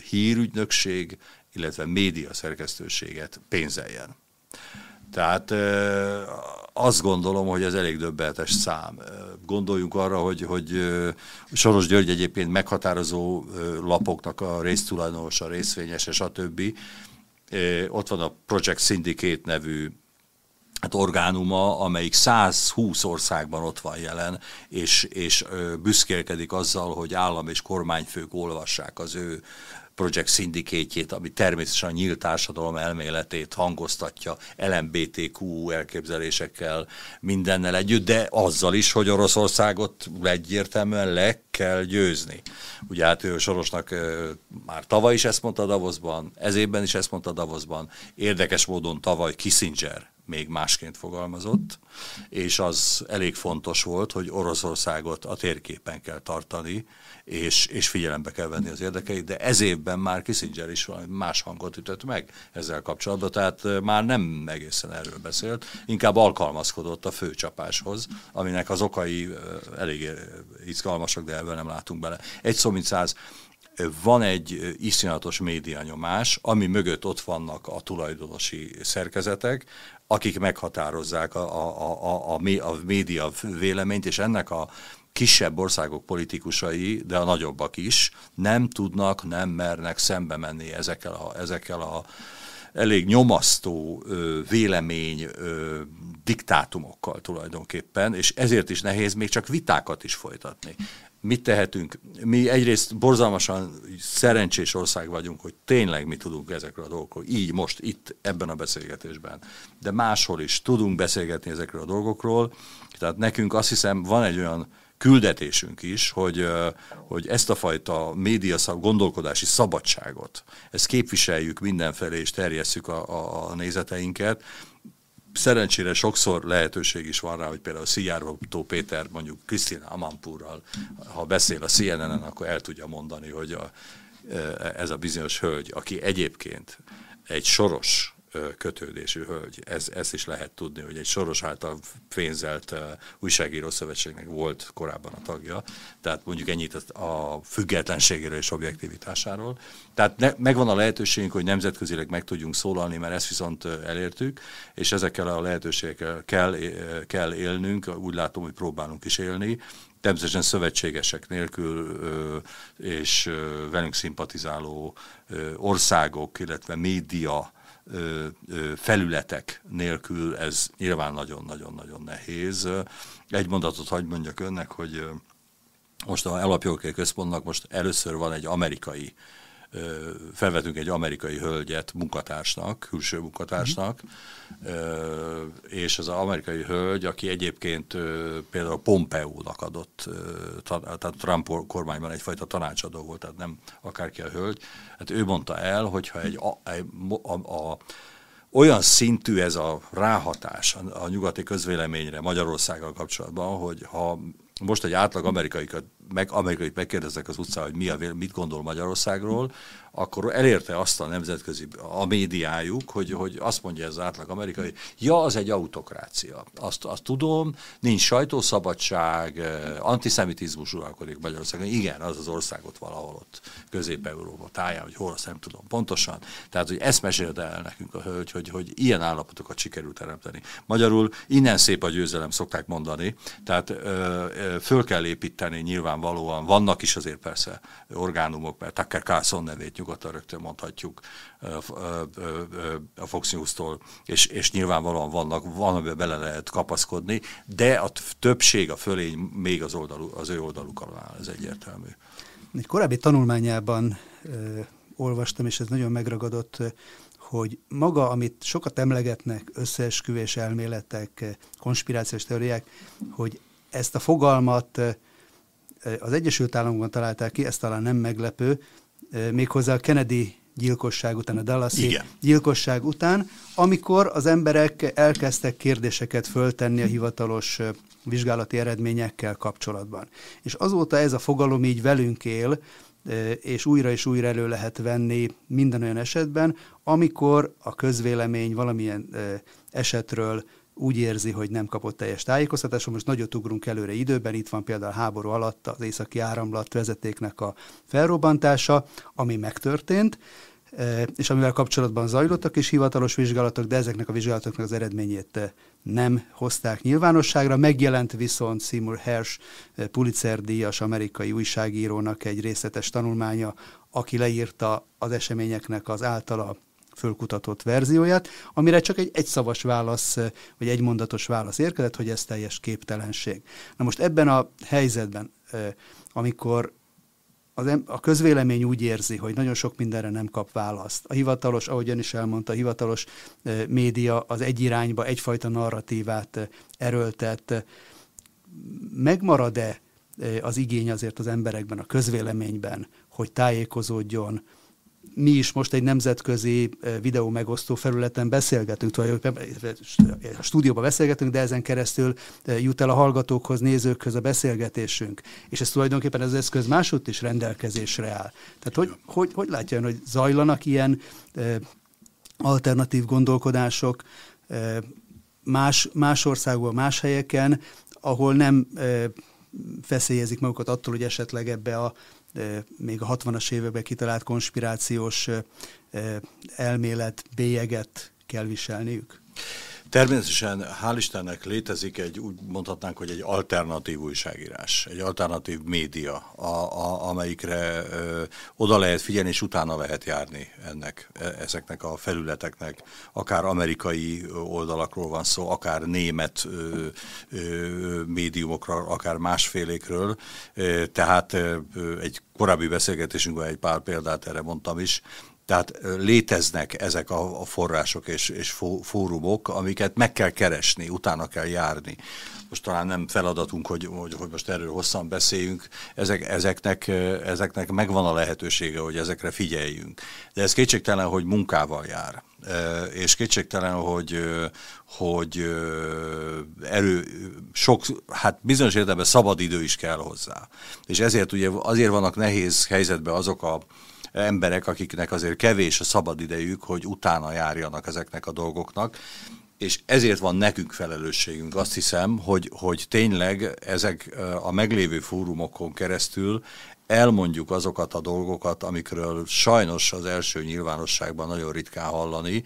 hírügynökség, illetve média szerkesztőséget pénzeljen. Tehát azt gondolom, hogy ez elég döbbenetes szám. Gondoljunk arra, hogy, hogy Soros György egyébként meghatározó lapoknak a résztulajdonosa, részvényese, stb. Ott van a Project Syndicate nevű hát orgánuma, amelyik 120 országban ott van jelen, és, és büszkélkedik azzal, hogy állam és kormányfők olvassák az ő Project Syndicate-jét, ami természetesen a nyílt társadalom elméletét hangoztatja LMBTQ elképzelésekkel, mindennel együtt, de azzal is, hogy Oroszországot egyértelműen le kell győzni. Ugye hát ő Sorosnak már tavaly is ezt mondta Davosban, ez évben is ezt mondta Davosban, érdekes módon tavaly Kissinger még másként fogalmazott, és az elég fontos volt, hogy Oroszországot a térképen kell tartani, és, és figyelembe kell venni az érdekeit, de ez évben már Kissinger is más hangot ütött meg ezzel kapcsolatban, tehát már nem egészen erről beszélt, inkább alkalmazkodott a főcsapáshoz, aminek az okai elég izgalmasak, de ebben nem látunk bele. Egy szó mint száz, van egy iszonyatos médianyomás, ami mögött ott vannak a tulajdonosi szerkezetek, akik meghatározzák a, a, a, a, a média véleményt, és ennek a kisebb országok politikusai, de a nagyobbak is nem tudnak, nem mernek szembe menni ezekkel a, ezekkel a elég nyomasztó ö, vélemény ö, diktátumokkal tulajdonképpen, és ezért is nehéz még csak vitákat is folytatni. Mit tehetünk? Mi egyrészt borzalmasan szerencsés ország vagyunk, hogy tényleg mi tudunk ezekről a dolgokról, így most, itt, ebben a beszélgetésben. De máshol is tudunk beszélgetni ezekről a dolgokról, tehát nekünk azt hiszem van egy olyan küldetésünk is, hogy, hogy ezt a fajta média szab, gondolkodási szabadságot, ezt képviseljük mindenfelé és terjesszük a, a, a nézeteinket. Szerencsére sokszor lehetőség is van rá, hogy például Szijjáró Péter mondjuk Krisztina Amanpurral, ha beszél a CNN-en, akkor el tudja mondani, hogy a, ez a bizonyos hölgy, aki egyébként egy soros kötődésű hölgy. Ez, ezt is lehet tudni, hogy egy soros által pénzelt újságíró szövetségnek volt korábban a tagja, tehát mondjuk ennyit a függetlenségéről és objektivitásáról. Tehát ne, megvan a lehetőségünk, hogy nemzetközileg meg tudjunk szólalni, mert ezt viszont elértük, és ezekkel a lehetőségekkel kell, kell élnünk, úgy látom, hogy próbálunk is élni, természetesen szövetségesek nélkül és velünk szimpatizáló országok, illetve média felületek nélkül ez nyilván nagyon-nagyon-nagyon nehéz. Egy mondatot hagyd mondjak önnek, hogy most a Alapjogi Központnak most először van egy amerikai felvetünk egy amerikai hölgyet munkatársnak, külső munkatársnak, uh-huh. és az amerikai hölgy, aki egyébként például Pompeo-nak adott, tehát Trump kormányban egyfajta tanácsadó volt, tehát nem akárki a hölgy, hát ő mondta el, hogyha egy, a, a, a, a olyan szintű ez a ráhatás a, a nyugati közvéleményre Magyarországgal kapcsolatban, hogy ha most egy átlag amerikaikat, meg, amerikai megkérdeznek az utcán, hogy mi a, mit gondol Magyarországról, akkor elérte azt a nemzetközi, a médiájuk, hogy, hogy azt mondja ez az átlag amerikai, ja, az egy autokrácia. Azt, azt tudom, nincs sajtószabadság, eh, antiszemitizmus uralkodik Magyarországon. Igen, az az országot valahol ott Közép-Európa táján, hogy hol, azt nem tudom pontosan. Tehát, hogy ezt mesélte el nekünk a hölgy, hogy, hogy ilyen állapotokat sikerült teremteni. Magyarul innen szép a győzelem, szokták mondani. Tehát ö, ö, föl kell építeni nyilvánvalóan, vannak is azért persze orgánumok, mert Tucker Carlson nevét nyugodtan rögtön mondhatjuk a Fox News-tól, és, és nyilvánvalóan vannak, van, amiben bele lehet kapaszkodni, de a többség, a fölény még az, oldalú, az ő oldalukon áll, ez egyértelmű. Egy korábbi tanulmányában ö, olvastam, és ez nagyon megragadott, hogy maga, amit sokat emlegetnek, összeesküvés elméletek, konspirációs teóriák, hogy ezt a fogalmat az Egyesült Államokban találták ki, ez talán nem meglepő, méghozzá a Kennedy gyilkosság után, a Dallasi Igen. gyilkosság után, amikor az emberek elkezdtek kérdéseket föltenni a hivatalos vizsgálati eredményekkel kapcsolatban. És azóta ez a fogalom így velünk él, és újra és újra elő lehet venni minden olyan esetben, amikor a közvélemény valamilyen esetről úgy érzi, hogy nem kapott teljes tájékoztatást. Most nagyot ugrunk előre időben, itt van például háború alatt az északi áramlat vezetéknek a felrobbantása, ami megtörtént, e, és amivel kapcsolatban zajlottak is hivatalos vizsgálatok, de ezeknek a vizsgálatoknak az eredményét e, nem hozták nyilvánosságra. Megjelent viszont Seymour Hersh e, Pulitzer díjas amerikai újságírónak egy részletes tanulmánya, aki leírta az eseményeknek az általa fölkutatott verzióját, amire csak egy egyszavas válasz, vagy egy mondatos válasz érkezett, hogy ez teljes képtelenség. Na most ebben a helyzetben, amikor az a közvélemény úgy érzi, hogy nagyon sok mindenre nem kap választ. A hivatalos, ahogy ön is elmondta, a hivatalos média az egy irányba egyfajta narratívát erőltet. Megmarad-e az igény azért az emberekben, a közvéleményben, hogy tájékozódjon, mi is most egy nemzetközi eh, videó megosztó felületen beszélgetünk, tulajdonképpen a stúdióban beszélgetünk, de ezen keresztül eh, jut el a hallgatókhoz, nézőkhöz a beszélgetésünk. És ez tulajdonképpen az eszköz máshogy is rendelkezésre áll. Tehát hogy, hogy, hogy látja ön, hogy zajlanak ilyen eh, alternatív gondolkodások más, más országban, más helyeken, ahol nem feszélyezik magukat attól, hogy esetleg ebbe a még a 60-as években kitalált konspirációs elmélet bélyeget kell viselniük? Természetesen, hál' Istennek létezik egy, úgy mondhatnánk, hogy egy alternatív újságírás, egy alternatív média, a, a, amelyikre ö, oda lehet figyelni, és utána lehet járni ennek, e, ezeknek a felületeknek. Akár amerikai oldalakról van szó, akár német ö, ö, médiumokról, akár másfélékről. Tehát ö, egy korábbi beszélgetésünkben egy pár példát erre mondtam is, tehát léteznek ezek a, források és, és fórumok, amiket meg kell keresni, utána kell járni. Most talán nem feladatunk, hogy, hogy, hogy most erről hosszan beszéljünk, ezek, ezeknek, ezeknek megvan a lehetősége, hogy ezekre figyeljünk. De ez kétségtelen, hogy munkával jár. És kétségtelen, hogy, hogy erő, sok, hát bizonyos értelemben szabad idő is kell hozzá. És ezért ugye azért vannak nehéz helyzetben azok a emberek, akiknek azért kevés a szabad idejük, hogy utána járjanak ezeknek a dolgoknak, és ezért van nekünk felelősségünk. Azt hiszem, hogy, hogy tényleg ezek a meglévő fórumokon keresztül elmondjuk azokat a dolgokat, amikről sajnos az első nyilvánosságban nagyon ritkán hallani,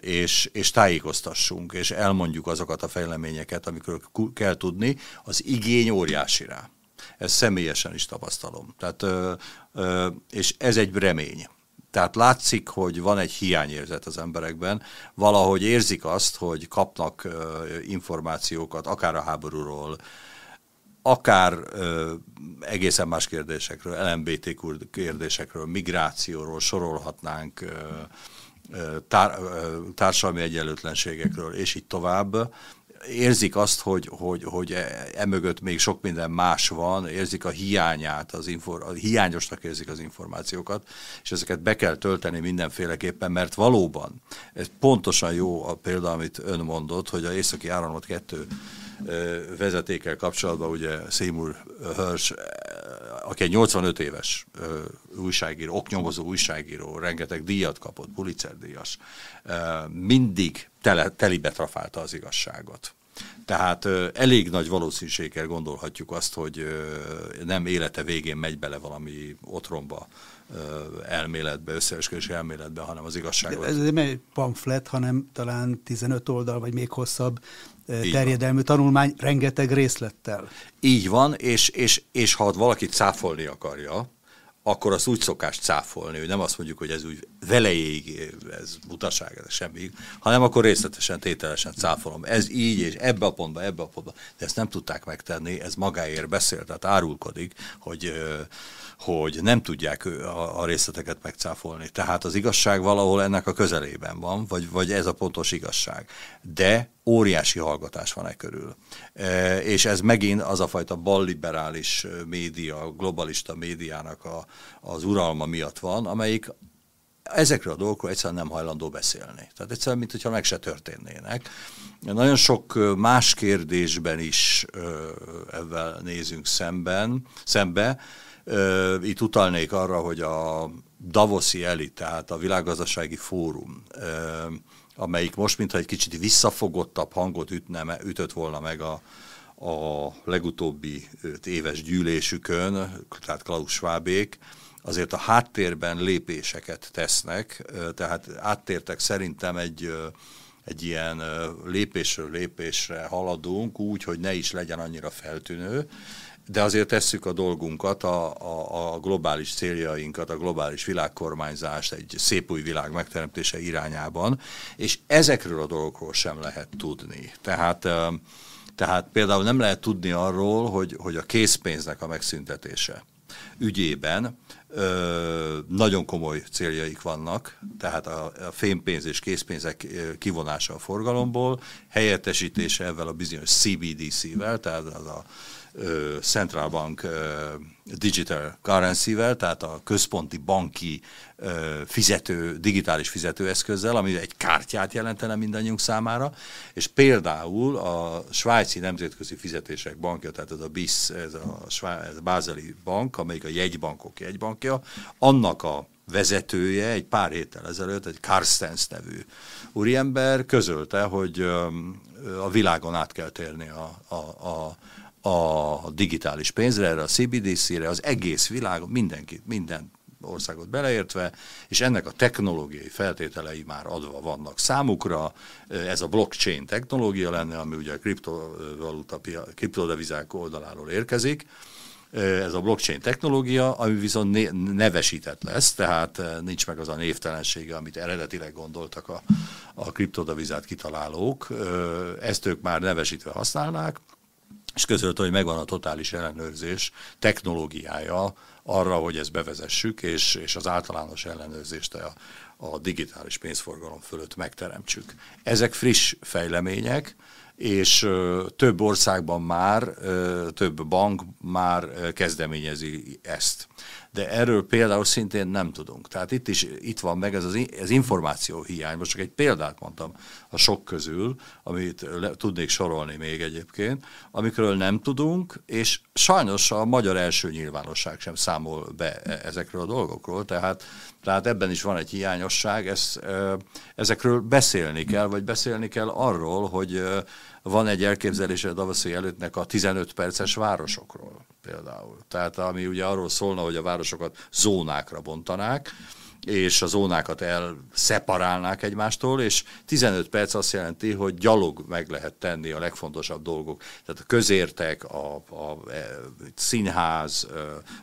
és, és tájékoztassunk, és elmondjuk azokat a fejleményeket, amikről kell tudni, az igény óriási rá. Ezt személyesen is tapasztalom. Tehát, ö, ö, és ez egy remény. Tehát látszik, hogy van egy hiányérzet az emberekben, valahogy érzik azt, hogy kapnak ö, információkat, akár a háborúról, akár ö, egészen más kérdésekről, LMBTQ kérdésekről, migrációról sorolhatnánk, ö, tár, társadalmi egyenlőtlenségekről, és így tovább érzik azt, hogy, hogy, hogy e, emögött még sok minden más van, érzik a hiányát, az infor, a hiányosnak érzik az információkat, és ezeket be kell tölteni mindenféleképpen, mert valóban, ez pontosan jó a példa, amit ön mondott, hogy a északi áramlat kettő vezetékkel kapcsolatban ugye Seymour Hirsch, aki egy 85 éves újságíró, oknyomozó újságíró, rengeteg díjat kapott, Pulitzer díjas, mindig tele, telibe trafálta az igazságot. Tehát elég nagy valószínűséggel gondolhatjuk azt, hogy nem élete végén megy bele valami otromba elméletbe, összeesküvés elméletbe, hanem az igazságot. Ez nem egy pamflet, hanem talán 15 oldal, vagy még hosszabb terjedelmű tanulmány, rengeteg részlettel. Így van, és, és, és ha valaki cáfolni akarja, akkor azt úgy szokás cáfolni, hogy nem azt mondjuk, hogy ez úgy velejéig, ez butaság, ez semmi, hanem akkor részletesen, tételesen cáfolom. Ez így, és ebbe a pontba, ebbe a pontba. De ezt nem tudták megtenni, ez magáért beszél, tehát árulkodik, hogy hogy nem tudják a, részleteket megcáfolni. Tehát az igazság valahol ennek a közelében van, vagy, vagy ez a pontos igazság. De óriási hallgatás van e körül. E, és ez megint az a fajta balliberális média, globalista médiának a, az uralma miatt van, amelyik ezekről a dolgokról egyszerűen nem hajlandó beszélni. Tehát egyszerűen, mint hogyha meg se történnének. Nagyon sok más kérdésben is ebben nézünk szemben, szembe, itt utalnék arra, hogy a Davoszi elit, tehát a világgazdasági fórum, amelyik most mintha egy kicsit visszafogottabb hangot ütne, ütött volna meg a, a legutóbbi éves gyűlésükön, tehát Klaus Schwabék, azért a háttérben lépéseket tesznek, tehát áttértek szerintem egy, egy ilyen lépésről lépésre haladunk, úgy, hogy ne is legyen annyira feltűnő, de azért tesszük a dolgunkat, a, a, a globális céljainkat, a globális világkormányzást egy szép új világ megteremtése irányában, és ezekről a dolgokról sem lehet tudni. Tehát, tehát például nem lehet tudni arról, hogy, hogy a készpénznek a megszüntetése ügyében ö, nagyon komoly céljaik vannak, tehát a, a fémpénz és készpénzek kivonása a forgalomból, helyettesítése ezzel a bizonyos CBDC-vel, tehát az a Central Bank Digital Currency-vel, tehát a központi banki fizető, digitális fizetőeszközzel, ami egy kártyát jelentene mindannyiunk számára, és például a svájci nemzetközi fizetések bankja, tehát ez a BIS, ez a, Svá- ez a Bázeli bank, amelyik a jegybankok jegybankja, annak a vezetője egy pár héttel ezelőtt, egy Carstens nevű úriember közölte, hogy a világon át kell térni a, a, a a digitális pénzre, erre a CBDC-re, az egész világon, mindenki, minden országot beleértve, és ennek a technológiai feltételei már adva vannak számukra. Ez a blockchain technológia lenne, ami ugye a kriptovaluta, kriptodevizák oldaláról érkezik, ez a blockchain technológia, ami viszont nevesített lesz, tehát nincs meg az a névtelensége, amit eredetileg gondoltak a, a kriptodevizát kitalálók. Ezt ők már nevesítve használnák, és közölte, hogy megvan a totális ellenőrzés technológiája arra, hogy ezt bevezessük, és, és az általános ellenőrzést a, a digitális pénzforgalom fölött megteremtsük. Ezek friss fejlemények, és több országban már, több bank már kezdeményezi ezt. De erről például szintén nem tudunk. Tehát itt is itt van meg ez az, az információ hiány. Most csak egy példát mondtam a sok közül, amit le, tudnék sorolni még egyébként, amikről nem tudunk, és sajnos a magyar első nyilvánosság sem számol be e, ezekről a dolgokról, tehát, tehát ebben is van egy hiányosság, ez, ezekről beszélni kell, vagy beszélni kell arról, hogy van egy elképzelése a Davoszi előttnek a 15 perces városokról például. Tehát ami ugye arról szólna, hogy a városokat zónákra bontanák, és a zónákat elszeparálnák egymástól, és 15 perc azt jelenti, hogy gyalog meg lehet tenni a legfontosabb dolgok. Tehát a közértek, a, a, e, színház,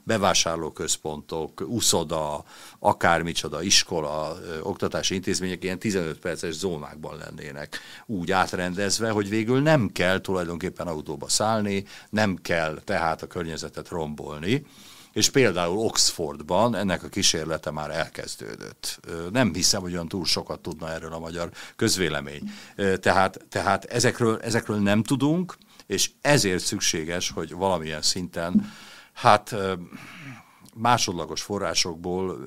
bevásárlóközpontok, uszoda, akármicsoda, iskola, oktatási intézmények ilyen 15 perces zónákban lennének úgy átrendezve, hogy végül nem kell tulajdonképpen autóba szállni, nem kell tehát a környezetet rombolni, és például Oxfordban ennek a kísérlete már elkezdődött. Nem hiszem, hogy olyan túl sokat tudna erről a magyar közvélemény. Tehát, tehát ezekről, ezekről nem tudunk, és ezért szükséges, hogy valamilyen szinten, hát másodlagos forrásokból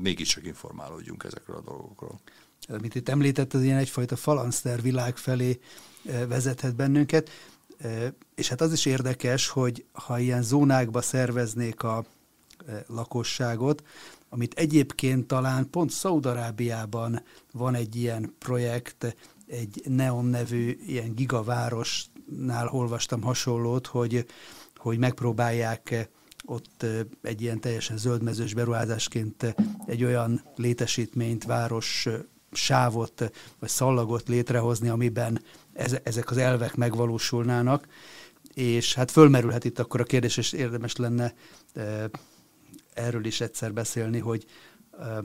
mégiscsak informálódjunk ezekről a dolgokról. Amit itt említett, az ilyen egyfajta falanszter világ felé vezethet bennünket. És hát az is érdekes, hogy ha ilyen zónákba szerveznék a lakosságot, amit egyébként talán pont Szaudarábiában van egy ilyen projekt, egy Neon nevű ilyen gigavárosnál olvastam hasonlót, hogy, hogy megpróbálják ott egy ilyen teljesen zöldmezős beruházásként egy olyan létesítményt, város sávot vagy szallagot létrehozni, amiben ezek az elvek megvalósulnának, és hát fölmerülhet itt akkor a kérdés, és érdemes lenne e, erről is egyszer beszélni, hogy e,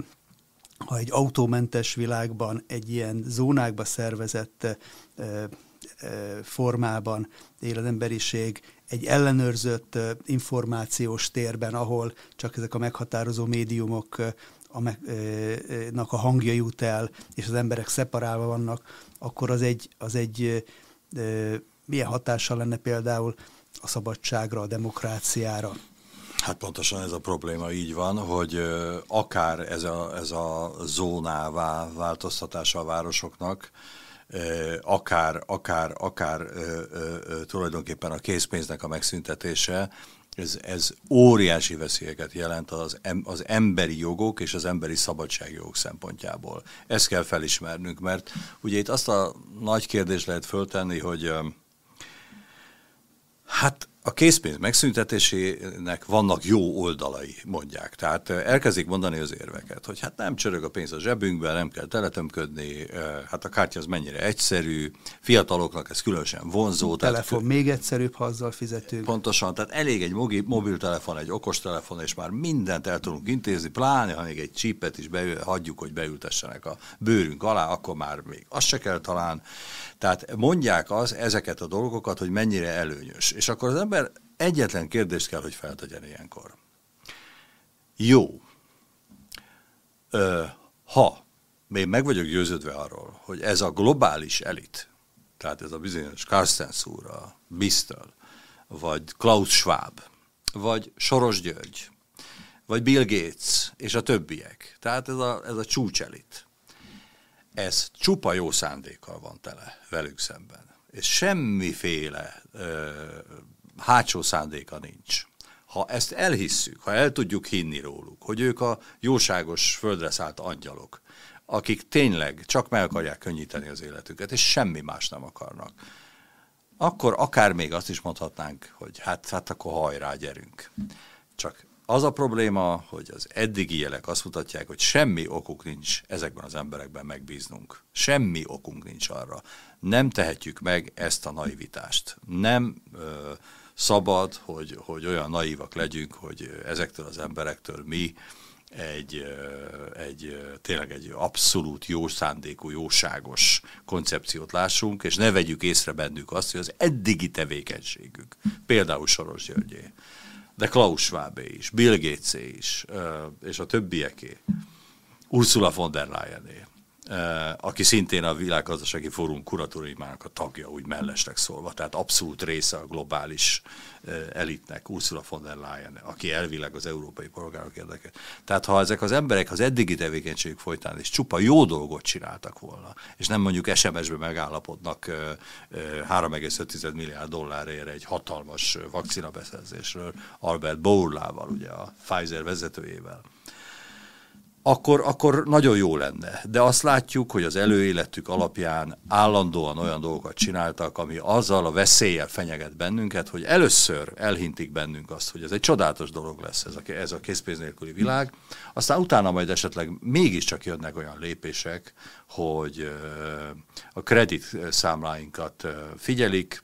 ha egy autómentes világban, egy ilyen zónákba szervezett e, formában él az emberiség, egy ellenőrzött információs térben, ahol csak ezek a meghatározó médiumok a, a hangja jut el, és az emberek szeparálva vannak, akkor az egy, az egy milyen hatással lenne például a szabadságra, a demokráciára? Hát pontosan ez a probléma így van, hogy akár ez a, ez a zónává változtatása a városoknak, akár, akár, akár tulajdonképpen a készpénznek a megszüntetése, ez, ez óriási veszélyeket jelent az, az emberi jogok és az emberi szabadságjogok szempontjából. Ezt kell felismernünk, mert ugye itt azt a nagy kérdést lehet föltenni, hogy hát a készpénz megszüntetésének vannak jó oldalai, mondják. Tehát eh, elkezdik mondani az érveket, hogy hát nem csörög a pénz a zsebünkben, nem kell teletömködni, eh, hát a kártya az mennyire egyszerű, fiataloknak ez különösen vonzó. A telefon tehát, még egyszerűbb, ha azzal fizetünk. Pontosan, tehát elég egy mobiltelefon, egy okostelefon, és már mindent el tudunk intézni, pláne ha még egy csípet is beül, hagyjuk, hogy beültessenek a bőrünk alá, akkor már még azt se kell talán. Tehát mondják az, ezeket a dolgokat, hogy mennyire előnyös. És akkor az ember egyetlen kérdést kell, hogy feltegyen ilyenkor. Jó. Ö, ha még meg vagyok győződve arról, hogy ez a globális elit, tehát ez a bizonyos Carstens úr, a Bristol, vagy Klaus Schwab, vagy Soros György, vagy Bill Gates, és a többiek. Tehát ez a, ez a csúcselit ez csupa jó szándékkal van tele velük szemben. És semmiféle ö, hátsó szándéka nincs. Ha ezt elhisszük, ha el tudjuk hinni róluk, hogy ők a jóságos földre szállt angyalok, akik tényleg csak meg akarják könnyíteni az életüket, és semmi más nem akarnak, akkor akár még azt is mondhatnánk, hogy hát, hát akkor hajrá, gyerünk. Csak az a probléma, hogy az eddigi jelek azt mutatják, hogy semmi okuk nincs ezekben az emberekben megbíznunk. Semmi okunk nincs arra. Nem tehetjük meg ezt a naivitást. Nem ö, szabad, hogy, hogy olyan naívak legyünk, hogy ezektől az emberektől mi egy, egy tényleg egy abszolút jó szándékú, jóságos koncepciót lássunk, és ne vegyük észre bennük azt, hogy az eddigi tevékenységük, például Soros Györgyé, de Klaus Schwabé is, Bill gates is, és a többieké, Ursula von der Leyené, aki szintén a világgazdasági fórum kuratóriumának a tagja, úgy mellesleg szólva, tehát abszolút része a globális elitnek, Ursula von der Leyen, aki elvileg az európai polgárok érdeke. Tehát ha ezek az emberek az eddigi tevékenységük folytán is csupa jó dolgot csináltak volna, és nem mondjuk SMS-be megállapodnak 3,5 milliárd dollárért egy hatalmas vakcinabeszerzésről Albert Bourlával, ugye a Pfizer vezetőjével, akkor, akkor nagyon jó lenne. De azt látjuk, hogy az előéletük alapján állandóan olyan dolgokat csináltak, ami azzal a veszéllyel fenyeget bennünket, hogy először elhintik bennünk azt, hogy ez egy csodálatos dolog lesz ez a, ez a készpénz nélküli világ, aztán utána majd esetleg mégiscsak jönnek olyan lépések, hogy a kredit számláinkat figyelik,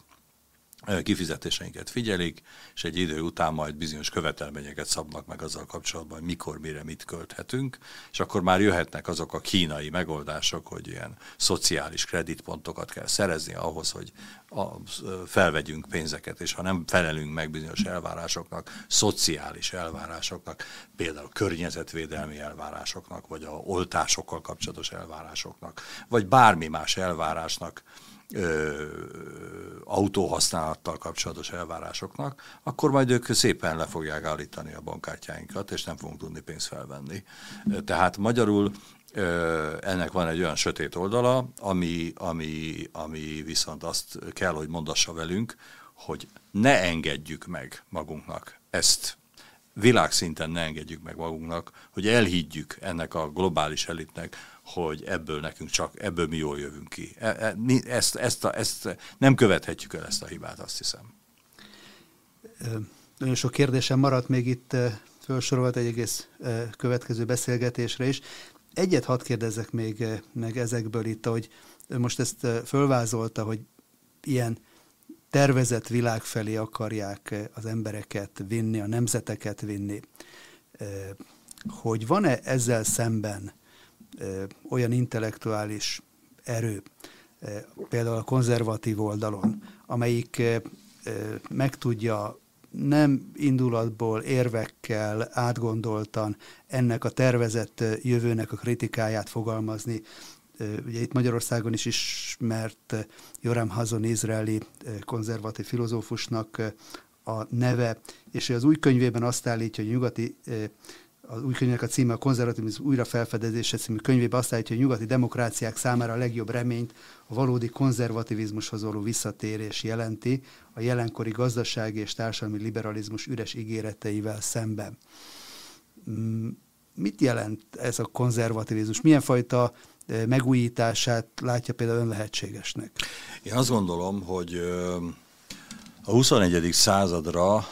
kifizetéseinket figyelik, és egy idő után majd bizonyos követelményeket szabnak meg azzal kapcsolatban, hogy mikor, mire, mit költhetünk, és akkor már jöhetnek azok a kínai megoldások, hogy ilyen szociális kreditpontokat kell szerezni ahhoz, hogy a, felvegyünk pénzeket, és ha nem felelünk meg bizonyos elvárásoknak, szociális elvárásoknak, például környezetvédelmi elvárásoknak, vagy a oltásokkal kapcsolatos elvárásoknak, vagy bármi más elvárásnak, ö, autóhasználattal kapcsolatos elvárásoknak, akkor majd ők szépen le fogják állítani a bankkártyáinkat, és nem fogunk tudni pénzt felvenni. Tehát magyarul ö, ennek van egy olyan sötét oldala, ami, ami, ami viszont azt kell, hogy mondassa velünk, hogy ne engedjük meg magunknak ezt világszinten ne engedjük meg magunknak, hogy elhiggyük ennek a globális elitnek, hogy ebből nekünk csak, ebből mi jól jövünk ki. E, e, ezt, ezt, a, ezt nem követhetjük el ezt a hibát, azt hiszem. Nagyon sok kérdésem maradt még itt felsorolt egy egész következő beszélgetésre is. Egyet hadd kérdezzek még meg ezekből itt, hogy most ezt fölvázolta, hogy ilyen tervezett világ felé akarják az embereket vinni, a nemzeteket vinni. Hogy van-e ezzel szemben olyan intellektuális erő, például a konzervatív oldalon, amelyik meg tudja nem indulatból, érvekkel, átgondoltan ennek a tervezett jövőnek a kritikáját fogalmazni. Ugye itt Magyarországon is ismert Joram Hazon izraeli konzervatív filozófusnak a neve, és az új könyvében azt állítja, hogy nyugati az új könyvnek a címe a konzervativizmus újra felfedezése című könyvében azt állítja, hogy nyugati demokráciák számára a legjobb reményt a valódi konzervativizmushoz való visszatérés jelenti a jelenkori gazdasági és társadalmi liberalizmus üres ígéreteivel szemben. Mm, mit jelent ez a konzervativizmus? Milyen fajta eh, megújítását látja például ön lehetségesnek? Én azt gondolom, hogy a 21. századra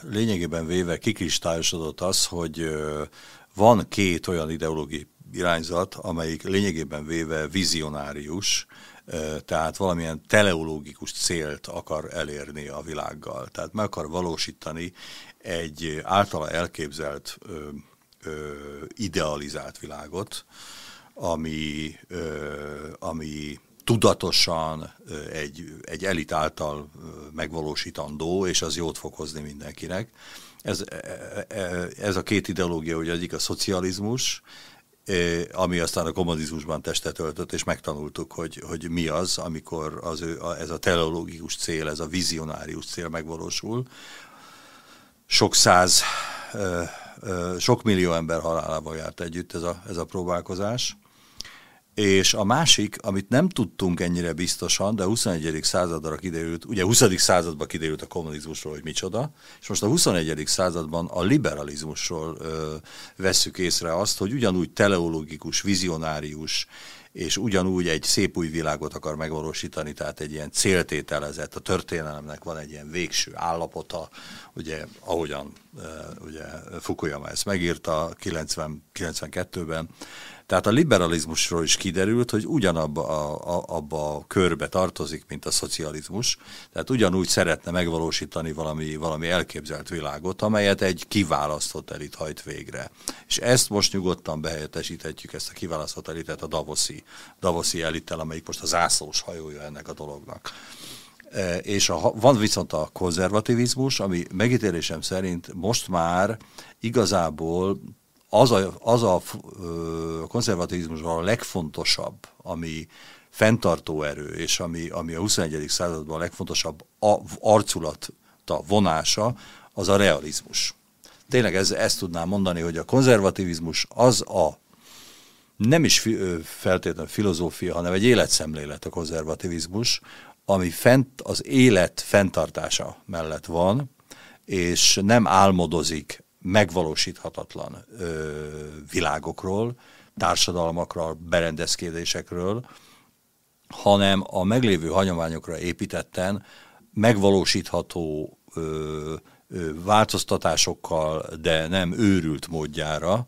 lényegében véve kikristályosodott az, hogy van két olyan ideológiai irányzat, amelyik lényegében véve vizionárius, tehát valamilyen teleológikus célt akar elérni a világgal. Tehát meg akar valósítani egy általa elképzelt, idealizált világot, ami, ami tudatosan egy, egy elit által megvalósítandó, és az jót fog hozni mindenkinek. Ez, e, e, ez a két ideológia, hogy egyik a szocializmus, ami aztán a kommunizmusban testet öltött, és megtanultuk, hogy, hogy mi az, amikor az ő, ez a teleológikus cél, ez a vizionárius cél megvalósul. Sok száz, sok millió ember halálával járt együtt ez a, ez a próbálkozás. És a másik, amit nem tudtunk ennyire biztosan, de a 21. századra kiderült, ugye a 20. században kiderült a kommunizmusról, hogy micsoda, és most a 21. században a liberalizmusról vesszük észre azt, hogy ugyanúgy teleológikus, vizionárius, és ugyanúgy egy szép új világot akar megvalósítani, tehát egy ilyen céltételezett, a történelemnek van egy ilyen végső állapota, ugye ahogyan ugye Fukuyama ezt megírta 90, 92-ben, tehát a liberalizmusról is kiderült, hogy ugyanabba a, a, abba a körbe tartozik, mint a szocializmus. Tehát ugyanúgy szeretne megvalósítani valami, valami elképzelt világot, amelyet egy kiválasztott elit hajt végre. És ezt most nyugodtan behelyettesíthetjük, ezt a kiválasztott elitet a Davoszi, Davoszi elittel, amelyik most a zászlós hajója ennek a dolognak. E, és a, van viszont a konzervativizmus, ami megítélésem szerint most már igazából az a, az a konzervativizmusban a legfontosabb, ami fenntartó erő, és ami, ami a 21. században a legfontosabb a, arculata, vonása, az a realizmus. Tényleg ez, ezt tudnám mondani, hogy a konzervativizmus az a nem is feltétlenül filozófia, hanem egy életszemlélet a konzervativizmus, ami fent, az élet fenntartása mellett van, és nem álmodozik megvalósíthatatlan ö, világokról, társadalmakról, berendezkedésekről, hanem a meglévő hagyományokra építetten megvalósítható ö, ö, változtatásokkal, de nem őrült módjára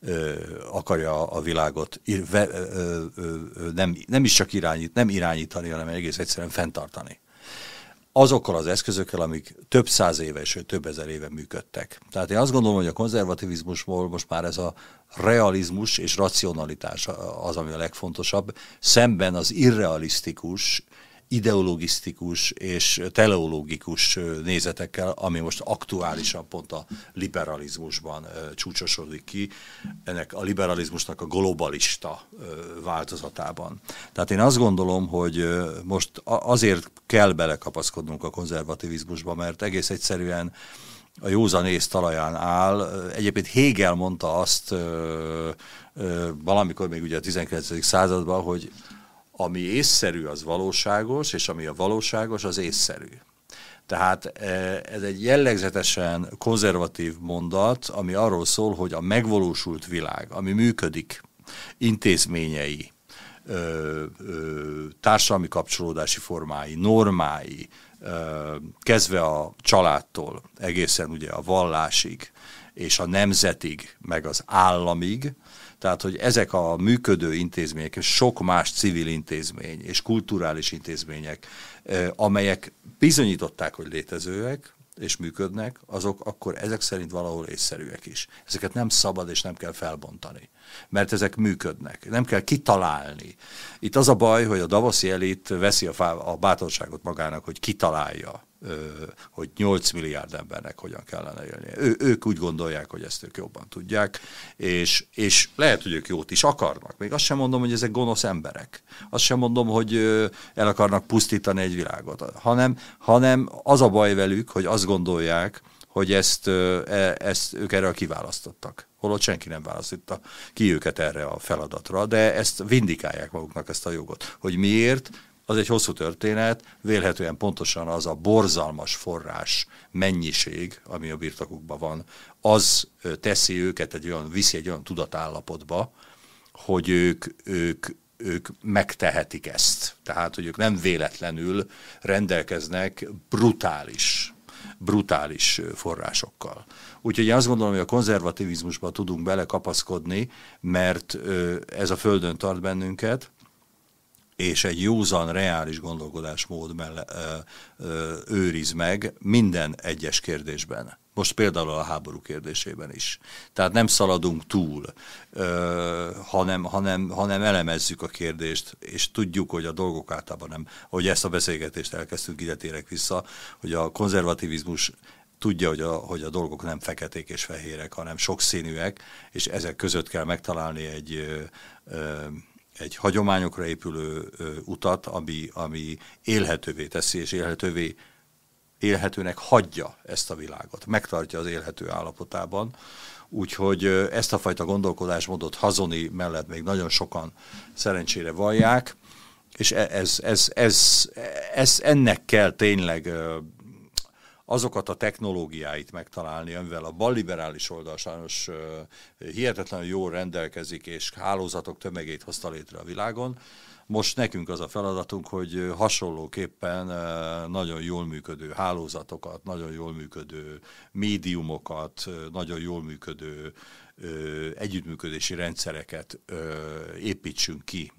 ö, akarja a világot ve, ö, ö, ö, nem, nem is csak irányít, nem irányítani, hanem egész egyszerűen fenntartani azokkal az eszközökkel, amik több száz éve és több ezer éve működtek. Tehát én azt gondolom, hogy a konzervativizmusból most már ez a realizmus és racionalitás az, ami a legfontosabb, szemben az irrealisztikus, ideologisztikus és teleológikus nézetekkel, ami most aktuálisan pont a liberalizmusban csúcsosodik ki, ennek a liberalizmusnak a globalista változatában. Tehát én azt gondolom, hogy most azért kell belekapaszkodnunk a konzervativizmusba, mert egész egyszerűen a józanész talaján áll. Egyébként Hegel mondta azt valamikor még ugye a 19. században, hogy ami észszerű, az valóságos, és ami a valóságos, az észszerű. Tehát e, ez egy jellegzetesen konzervatív mondat, ami arról szól, hogy a megvalósult világ, ami működik, intézményei, ö, társadalmi kapcsolódási formái, normái, kezdve a családtól, egészen ugye a vallásig, és a nemzetig, meg az államig, tehát, hogy ezek a működő intézmények, és sok más civil intézmény és kulturális intézmények, amelyek bizonyították, hogy létezőek, és működnek, azok akkor ezek szerint valahol észszerűek is. Ezeket nem szabad és nem kell felbontani, mert ezek működnek. Nem kell kitalálni. Itt az a baj, hogy a Davoszi elit veszi a, fá, a bátorságot magának, hogy kitalálja hogy 8 milliárd embernek hogyan kellene élnie. Ő, ők úgy gondolják, hogy ezt ők jobban tudják, és, és lehet, hogy ők jót is akarnak. Még azt sem mondom, hogy ezek gonosz emberek. Azt sem mondom, hogy el akarnak pusztítani egy világot, hanem, hanem az a baj velük, hogy azt gondolják, hogy ezt, e, ezt ők erre kiválasztottak. Holott senki nem választotta ki őket erre a feladatra, de ezt vindikálják maguknak ezt a jogot. Hogy miért? az egy hosszú történet, vélhetően pontosan az a borzalmas forrás mennyiség, ami a birtokukban van, az teszi őket egy olyan, viszi egy olyan tudatállapotba, hogy ők, ők, ők megtehetik ezt. Tehát, hogy ők nem véletlenül rendelkeznek brutális, brutális forrásokkal. Úgyhogy én azt gondolom, hogy a konzervativizmusba tudunk belekapaszkodni, mert ez a földön tart bennünket, és egy józan, reális gondolkodásmód melle, ö, ö, őriz meg minden egyes kérdésben. Most például a háború kérdésében is. Tehát nem szaladunk túl, ö, hanem, hanem, hanem elemezzük a kérdést, és tudjuk, hogy a dolgok általában nem, hogy ezt a beszélgetést elkezdtük, ide térek vissza, hogy a konzervativizmus tudja, hogy a, hogy a dolgok nem feketék és fehérek, hanem sokszínűek, és ezek között kell megtalálni egy ö, ö, egy hagyományokra épülő utat, ami, ami élhetővé teszi, és élhetővé, élhetőnek hagyja ezt a világot, megtartja az élhető állapotában. Úgyhogy ezt a fajta gondolkodásmódot Hazoni mellett még nagyon sokan szerencsére vallják, és ez, ez, ez, ez, ez ennek kell tényleg azokat a technológiáit megtalálni, amivel a balliberális oldal sajnos hihetetlenül jól rendelkezik, és hálózatok tömegét hozta létre a világon, most nekünk az a feladatunk, hogy hasonlóképpen nagyon jól működő hálózatokat, nagyon jól működő médiumokat, nagyon jól működő együttműködési rendszereket építsünk ki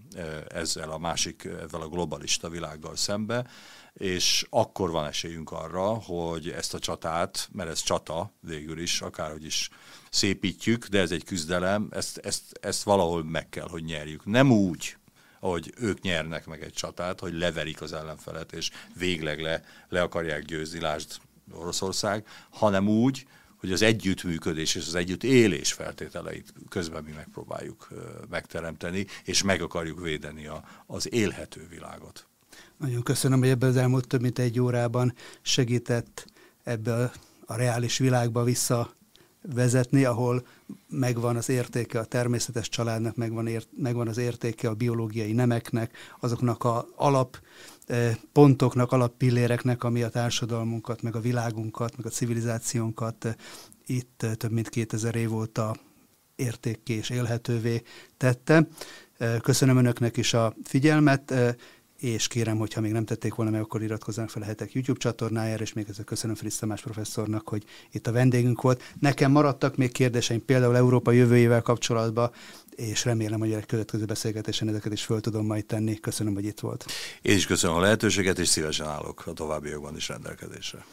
ezzel a másik, ezzel a globalista világgal szembe, és akkor van esélyünk arra, hogy ezt a csatát, mert ez csata végül is, akárhogy is szépítjük, de ez egy küzdelem, ezt, ezt, ezt valahol meg kell, hogy nyerjük. Nem úgy, ahogy ők nyernek meg egy csatát, hogy leverik az ellenfelet, és végleg le, le akarják győzni, lásd Oroszország, hanem úgy, hogy az együttműködés és az együttélés feltételeit közben mi megpróbáljuk megteremteni, és meg akarjuk védeni a, az élhető világot. Nagyon köszönöm, hogy ebben az elmúlt több mint egy órában segített ebbe a, a reális világba vissza vezetni, ahol megvan az értéke a természetes családnak, megvan, ért, megvan az értéke a biológiai nemeknek, azoknak a alap pontoknak, alappilléreknek, ami a társadalmunkat, meg a világunkat, meg a civilizációnkat eh, itt eh, több mint 2000 év óta értékké és élhetővé tette. Köszönöm Önöknek is a figyelmet és kérem, hogyha még nem tették volna meg, akkor iratkozzanak fel a hetek YouTube csatornájára, és még ezzel köszönöm Fritz Tamás professzornak, hogy itt a vendégünk volt. Nekem maradtak még kérdéseim, például Európa jövőjével kapcsolatban, és remélem, hogy a következő beszélgetésen ezeket is föl tudom majd tenni. Köszönöm, hogy itt volt. Én is köszönöm a lehetőséget, és szívesen állok a továbbiakban is rendelkezésre.